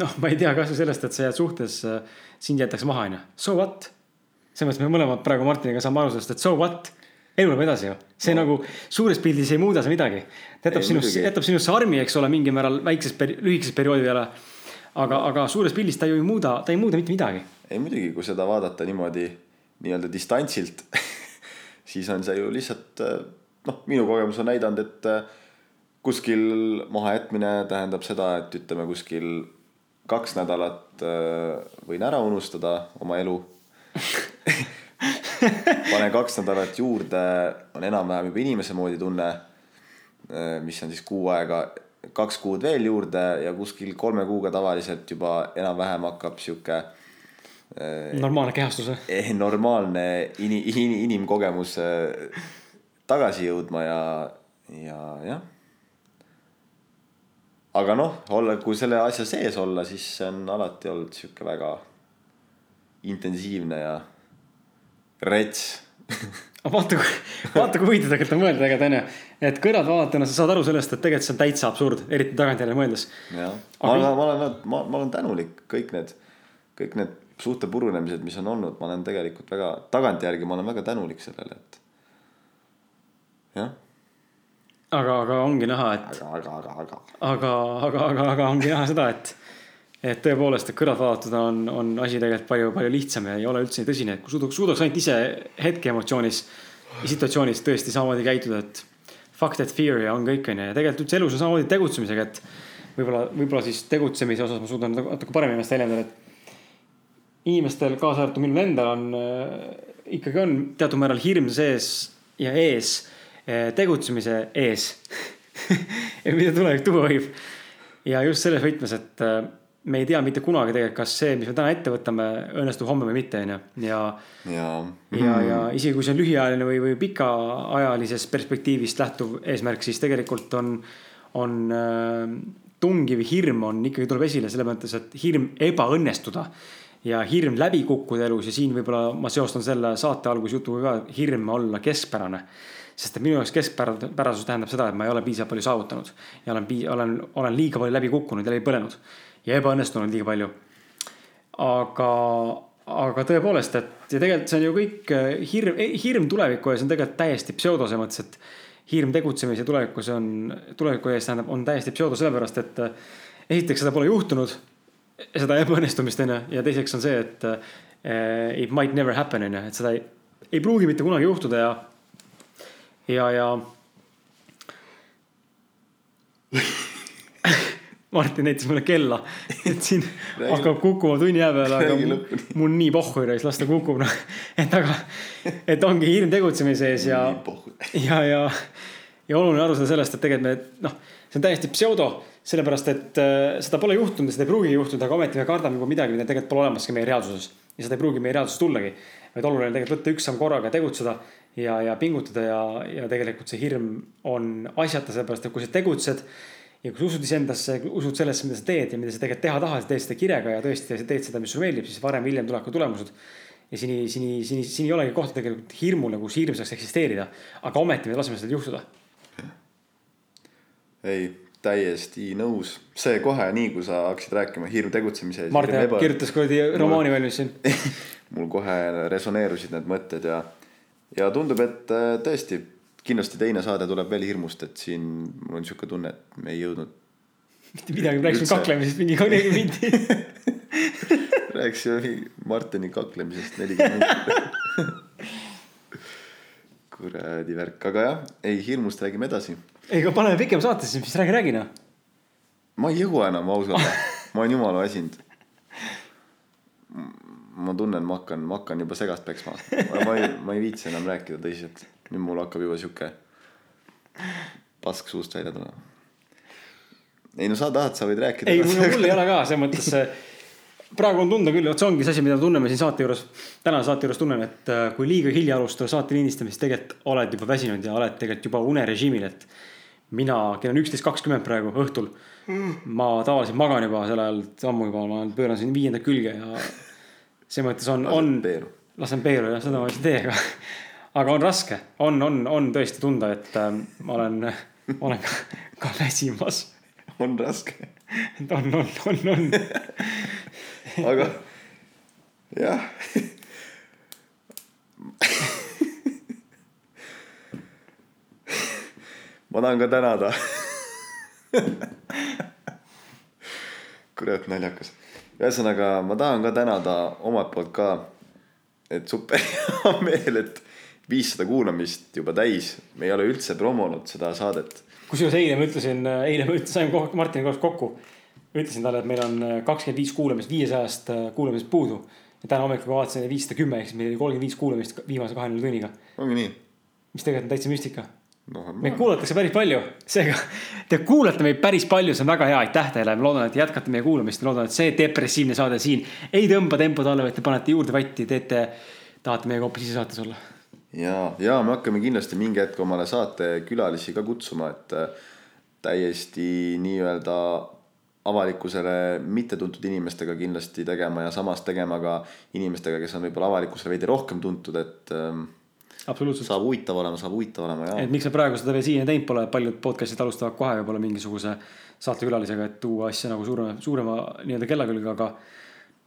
noh, ma ei tea, kasvõi sellest, et sa jääd suhtes, sind jäetakse maha, onju. So what? selles mõttes me mõlemad praegu Martiniga saame aru sellest, et so what? elu läheb edasi ju, see no. nagu suures pildis ei muuda see midagi. ta jätab sinust, jätab sinusse armi, eks ole, mingil määral väikses peri-, lühikeses perioodi peale. aga, aga suures pildis ta ju ei muuda, ta ei muuda mitte midagi.
ei muidugi, kui seda vaadata niimoodi nii-öelda distantsilt siis on see ju lihtsalt noh, minu kogemus on näidanud, et kuskil mahajätmine tähendab seda, et ütleme kuskil kaks nädalat võin ära unustada oma elu pane kaks nädalat juurde, on enam-vähem juba inimese moodi tunne. mis on siis kuu aega, kaks kuud veel juurde ja kuskil kolme kuuga tavaliselt juba enam-vähem hakkab sihuke.
normaalne kehastus või?
Eh, normaalne ini-, in, inimkogemus tagasi jõudma ja, ja jah. aga noh, olla, kui selle asja sees olla, siis see on alati olnud sihuke väga intensiivne ja rets
vaata, vaata kui huvitav tegelikult on mõelda tegelikult onju. et kõrvalt vaadatuna sa saad aru sellest, et tegelikult see on täitsa absurd, eriti tagantjärele mõeldes.
jah, ma olen, ma olen, ma, ma olen tänulik kõik need, kõik need suhte purunemised, mis on olnud, ma olen tegelikult väga, tagantjärgi ma olen väga tänulik sellele, et. Jah.
aga, aga ongi näha, et.
aga, aga, aga, aga.
aga, aga, aga, aga ongi näha seda, et et tõepoolest, et kõrvalt vaadatud on, on asi tegelikult palju, palju lihtsam ja ei ole üldse nii tõsine, et kui suudaks, suudaks ainult ise hetke emotsioonis ja situatsioonis tõesti samamoodi käituda, et. Fuck that fear ja on kõik, onju, ja tegelikult üldse elus on samamoodi tegutsemisega, et võib-olla, võib-olla siis tegutsemise osas ma suudan natuke paremini ennast väljendada, et. inimestel, kaasa arvatud minul endal on äh,, ikkagi on teatud määral hirm sees ja ees tegutsemise ees. Mida tulevik tuua võib. ja just selles võtmes, et äh, me ei tea mitte kunagi tegelikult, kas see, mis me täna ette võtame, õnnestub homme või mitte, onju. ja, ja, ja, ja isegi kui see on lühiajaline või, või pikaajalisest perspektiivist lähtuv eesmärk, siis tegelikult on, on äh, tungiv hirm on ikkagi tuleb esile selles mõttes, et hirm ebaõnnestuda ja hirm läbi kukkuda elus. Ja siin võib-olla ma seostan selle saate algusjutuga ka, hirm olla keskpärane sest et minu jaoks keskpärasus tähendab seda, et ma ei ole piisavalt palju saavutanud ja olen, olen, olen liiga palju läbi kukkunud ja läbi põlenud ja ebaõnnestunud liiga palju. aga, aga tõepoolest, et ja tegelikult see on ju kõik eh, hirm, eh, hirm tuleviku ees on tegelikult täiesti pseudo selles mõttes, et hirm tegutsemise tulevikus on, tuleviku ees tähendab, on täiesti pseudo sellepärast, et eh, esiteks seda pole juhtunud, seda ebaõnnestumist on ju, ja teiseks on see, et it might never happen on ju, et seda ei, ei pruugi mitte kunagi juhtuda ja, ja, ja. Martin näitas mulle kella, et siin hakkab kukkuma tunni aja peale, aga mul, nii pohhu ei las ta kukub noh. et aga, et ongi hirm tegutsemise ees ja, ja, ja, ja oluline aru saada sellest, et tegelikult me noh, see on täiesti pseudo, sellepärast et äh, seda pole juhtunud, seda ei pruugi juhtuda, aga ometi me kardame juba midagi, mida tegelikult pole olemaski meie reaalsuses. ja seda ei pruugi meie reaalsuses tullagi, vaid oluline on tegelikult võtta üks samm korraga ja tegutseda ja, ja pingutada ja, ja tegelikult see hirm on asjata, sellepärast et kui sa tegutsed ja kui sa usud iseendasse, usud sellesse, mida sa teed ja mida sa tegelikult teha tahad, teed seda kirega ja tõesti sa teed seda, mis sulle meeldib, siis varem-hiljem tulevad ka tulemused. ja siin, siin, siin, siin ei olegi kohta tegelikult hirmule, kus hirm saaks eksisteerida, aga ometi me laseme seda juhtuda.
ei, täiesti nõus, see kohe nii, kui sa hakkasid rääkima hirm tegutsemise.
Mart jah kirjutas kuradi romaani valmis siin
mul kohe resoneerusid need mõtted ja, ja tundub, et äh, tõesti kindlasti teine saade tuleb veel hirmust, et siin mul on sihuke tunne, et me ei jõudnud.
mitte midagi, rääkisime kaklemisest mingi nelikümmend minti
rääkisime Martini kaklemisest nelikümmend kuradi värk, aga jah, ei hirmust räägime edasi.
ei, aga paneme pikem saate siis, mis räägi, räägi noh.
ma ei jõua enam ausalt ma olen jumala väsinud. Ma tunnen, ma hakkan, ma hakkan juba segast peksma. ma ei, ma ei viitsi enam rääkida tõsiselt. nüüd mul hakkab juba sihuke pask suust välja tulema. ei no sa tahad, sa võid rääkida.
ei, mul ei ole ka selles mõttes praegu on tunda küll, vot see ongi see asi, mida me tunneme siin saate juures. tänase saate juures tunnen, et äh, kui liiga hilja alustada saate lindistamist, tegelikult oled juba väsinud ja oled tegelikult juba unerežiimil, et. mina, kell on üksteist kakskümmend praegu õhtul mm.. ma tavaliselt magan juba sel ajal ammu juba, ma pööran siin viienda külge ja. Selles mõttes on, on. lasen peeru jah, seda ma ei tee, aga. aga on raske, on, on, on tõesti tunda, et äh, ma olen, olen ka, ka väsimas.
on raske
on, on, on, on
aga jah ma tahan ka tänada kurat naljakas. Ühesõnaga, ma tahan ka tänada omalt poolt ka, et super hea meel, et viissada kuulamist juba täis. me ei ole üldse promonud seda saadet.
kusjuures eile ma ütlesin, eile ma ütlesin, saime Martiniga koos kokku ütlesin talle, et meil on kakskümmend viis kuulamist, viiesajast kuulamist puudu. ja täna hommikul vaatasin viissada kümme, ehk siis meil oli kolmkümmend viis kuulamist viimase kahekümne tunniga.
ongi nii?
mis tegelikult on täitsa müstika no,. meid kuulatakse päris palju, seega te kuulate meid päris palju, see on väga hea, aitäh teile, ma loodan, et jätkate meie kuulamist, loodan, et see depressiivne saade siin ei tõmba tempot alla, vaid te panete juurde vatti, teete, tahate meiega hoopis ise saates olla.
ja, ja me hakkame kindlasti mingi hetk omale saatekülalisi ka kutsuma, et äh, täiesti nii-öelda avalikkusele mittetuntud inimestega kindlasti tegema ja samas tegema ka inimestega, kes on võib-olla avalikkusele veidi rohkem tuntud, et ähm,.
Absoluutselt.
saab huvitav olema, saab huvitav olema ja.
et miks me praegu seda veel siiani teinud pole, paljud podcast'id alustavad kohe võib-olla mingisuguse saatekülalisega, et tuua asja nagu suurema, suurema nii-öelda kella külge, aga.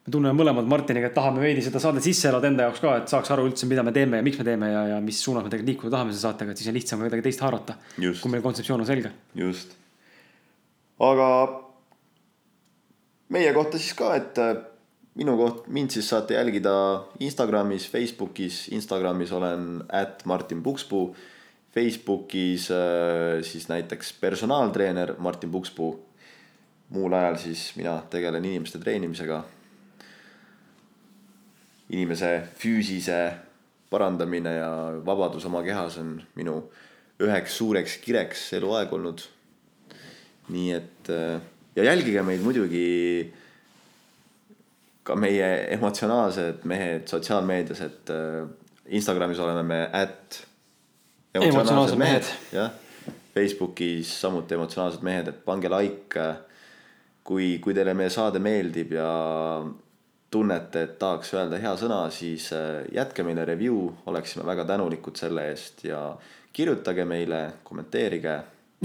me tunneme mõlemad Martiniga, et tahame veidi seda saadet sisse elada enda jaoks ka, et saaks aru üldse, mida me teeme ja miks me teeme ja, ja mis suunas me tegelikult liikuda tahame selle saatega, et siis on lihtsam ka kedagi teist haarata. kui meil kontseptsioon on selge.
just, aga meie kohta siis ka, et minu koht, mind siis saate jälgida Instagramis, Facebookis, Instagramis olen at Martin Pukspuu. Facebookis äh, siis näiteks personaaltreener Martin Pukspuu. muul ajal siis mina tegelen inimeste treenimisega. inimese füüsise parandamine ja vabadus oma kehas on minu üheks suureks kireks eluaeg olnud. nii et äh, ja jälgige meid muidugi ka meie emotsionaalsed mehed sotsiaalmeedias, et äh, Instagramis oleme me at
emotsionaalsed mehed,
jah. Facebookis samuti emotsionaalsed mehed, et pange like. kui, kui teile meie saade meeldib ja tunnete, et tahaks öelda hea sõna, siis äh, jätke meile review, oleksime väga tänulikud selle eest ja kirjutage meile, kommenteerige.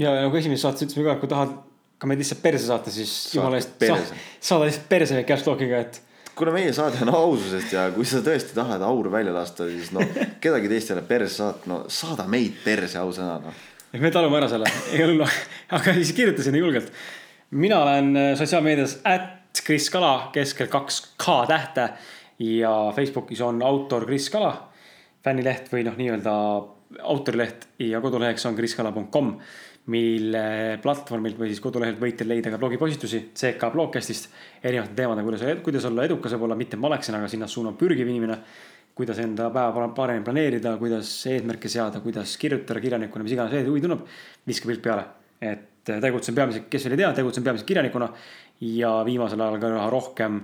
ja nagu esimeses saates ütlesime ka, kui tahad ka meid lihtsalt perse saata, siis jumala eest sa, saada lihtsalt perse cash talk'iga, et.
Kuna meie saade on aususest ja kui sa tõesti tahad auru välja lasta, siis no kedagi teist ei ole perse saata, no saada meid perse ausõna noh.
me talume ära selle, ei ole hullu, aga siis kirjutasin julgelt. mina olen äh, sotsiaalmeedias at Kris Kala, keskel kaks K tähte ja Facebookis on autor Kris Kala, fännileht või noh, nii-öelda autorileht ja koduleheks on kriskala.com mille platvormilt või siis kodulehelt võite leida ka blogipostitusi CK Blogcastist. erinevate teemadega, kuidas, kuidas olla edukas võib-olla mitte maleksin, aga sinna suuna pürgiv inimene. kuidas enda päeva paremini planeerida, kuidas eesmärke seada, kuidas kirjutada kirjanikuna, mis iganes huvi tunneb. viska pilt peale, et tegutsen peamiselt, kes veel ei tea, tegutsen peamiselt kirjanikuna. ja viimasel ajal ka üha rohkem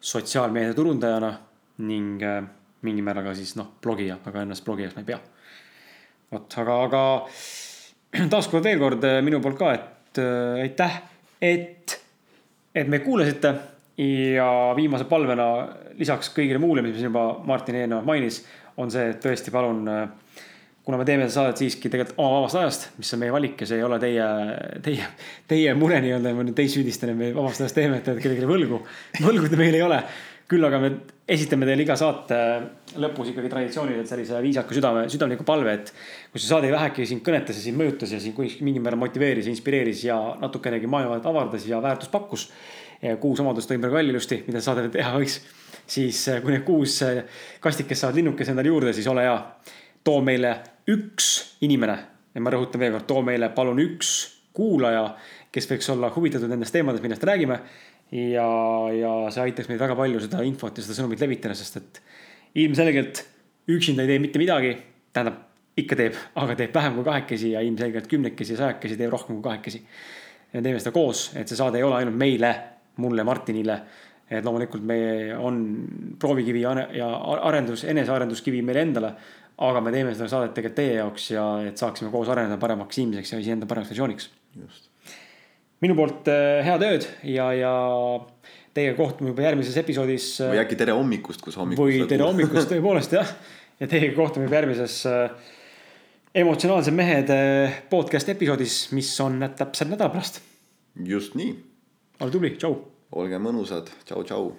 sotsiaalmeedia turundajana ning äh, mingil määral ka siis noh, blogija, aga ennast blogijaks ma ei pea. vot, aga, aga taaskord veel kord äh, minu poolt ka, et äh, aitäh, et, et me kuulasite. ja viimase palvena lisaks kõigile muule, mis juba Martin eelnevalt mainis, on see, et tõesti palun. Äh, kuna me teeme seda saadet siiski tegelikult oma vabast ajast, mis on meie valik ja see ei ole teie, teie, teie mure nii-öelda, ma nüüd teid süüdistan, et me vabast ajast teeme, et te olete kellelegi võlgu. võlgu te meil ei ole. Küll aga me esitame teile iga saate lõpus ikkagi traditsiooniliselt sellise viisaka südame, südamliku palve, et kui see saade vähegi sind kõnetas ja sind mõjutas ja sind mingil määral motiveeris, inspireeris ja natukenegi maailma avardas ja väärtust pakkus. kuus omadust tõin praegu välja ilusti, mida saade teha võiks. siis kui need kuus kastikest saavad linnukese endale juurde, siis ole hea too meile üks inimene ja ma rõhutan veel kord, too meile palun üks kuulaja, kes võiks olla huvitatud nendest teemadest, millest räägime. Ja, ja see aitaks meid väga palju seda infot ja seda sõnumit levitada, sest et ilmselgelt üksinda ei tee mitte midagi. tähendab, ikka teeb, aga teeb vähem kui kahekesi ja ilmselgelt kümnekesi ja sajakesi teeb rohkem kui kahekesi. ja teeme seda koos, et see saade ei ole ainult meile, mulle, Martinile et loomulikult meie on proovikivi ja arendus, enesearenduskivi meile endale aga me teeme seda saadet tegelikult teie jaoks ja et saaksime koos areneda paremaks inimeseks ja iseenda paremaks versiooniks. Minu poolt äh, head ööd ja, ja teiega kohtume juba järgmises episoodis.
Äh, või äkki tere hommikust, kus hommikust.
või tere hommikust tõepoolest jah. ja teiega kohtume juba järgmises äh, emotsionaalsed mehed podcast episoodis, mis on täpselt nädala pärast.
just nii.
ole tubli, tšau.
olge mõnusad, tšau-tšau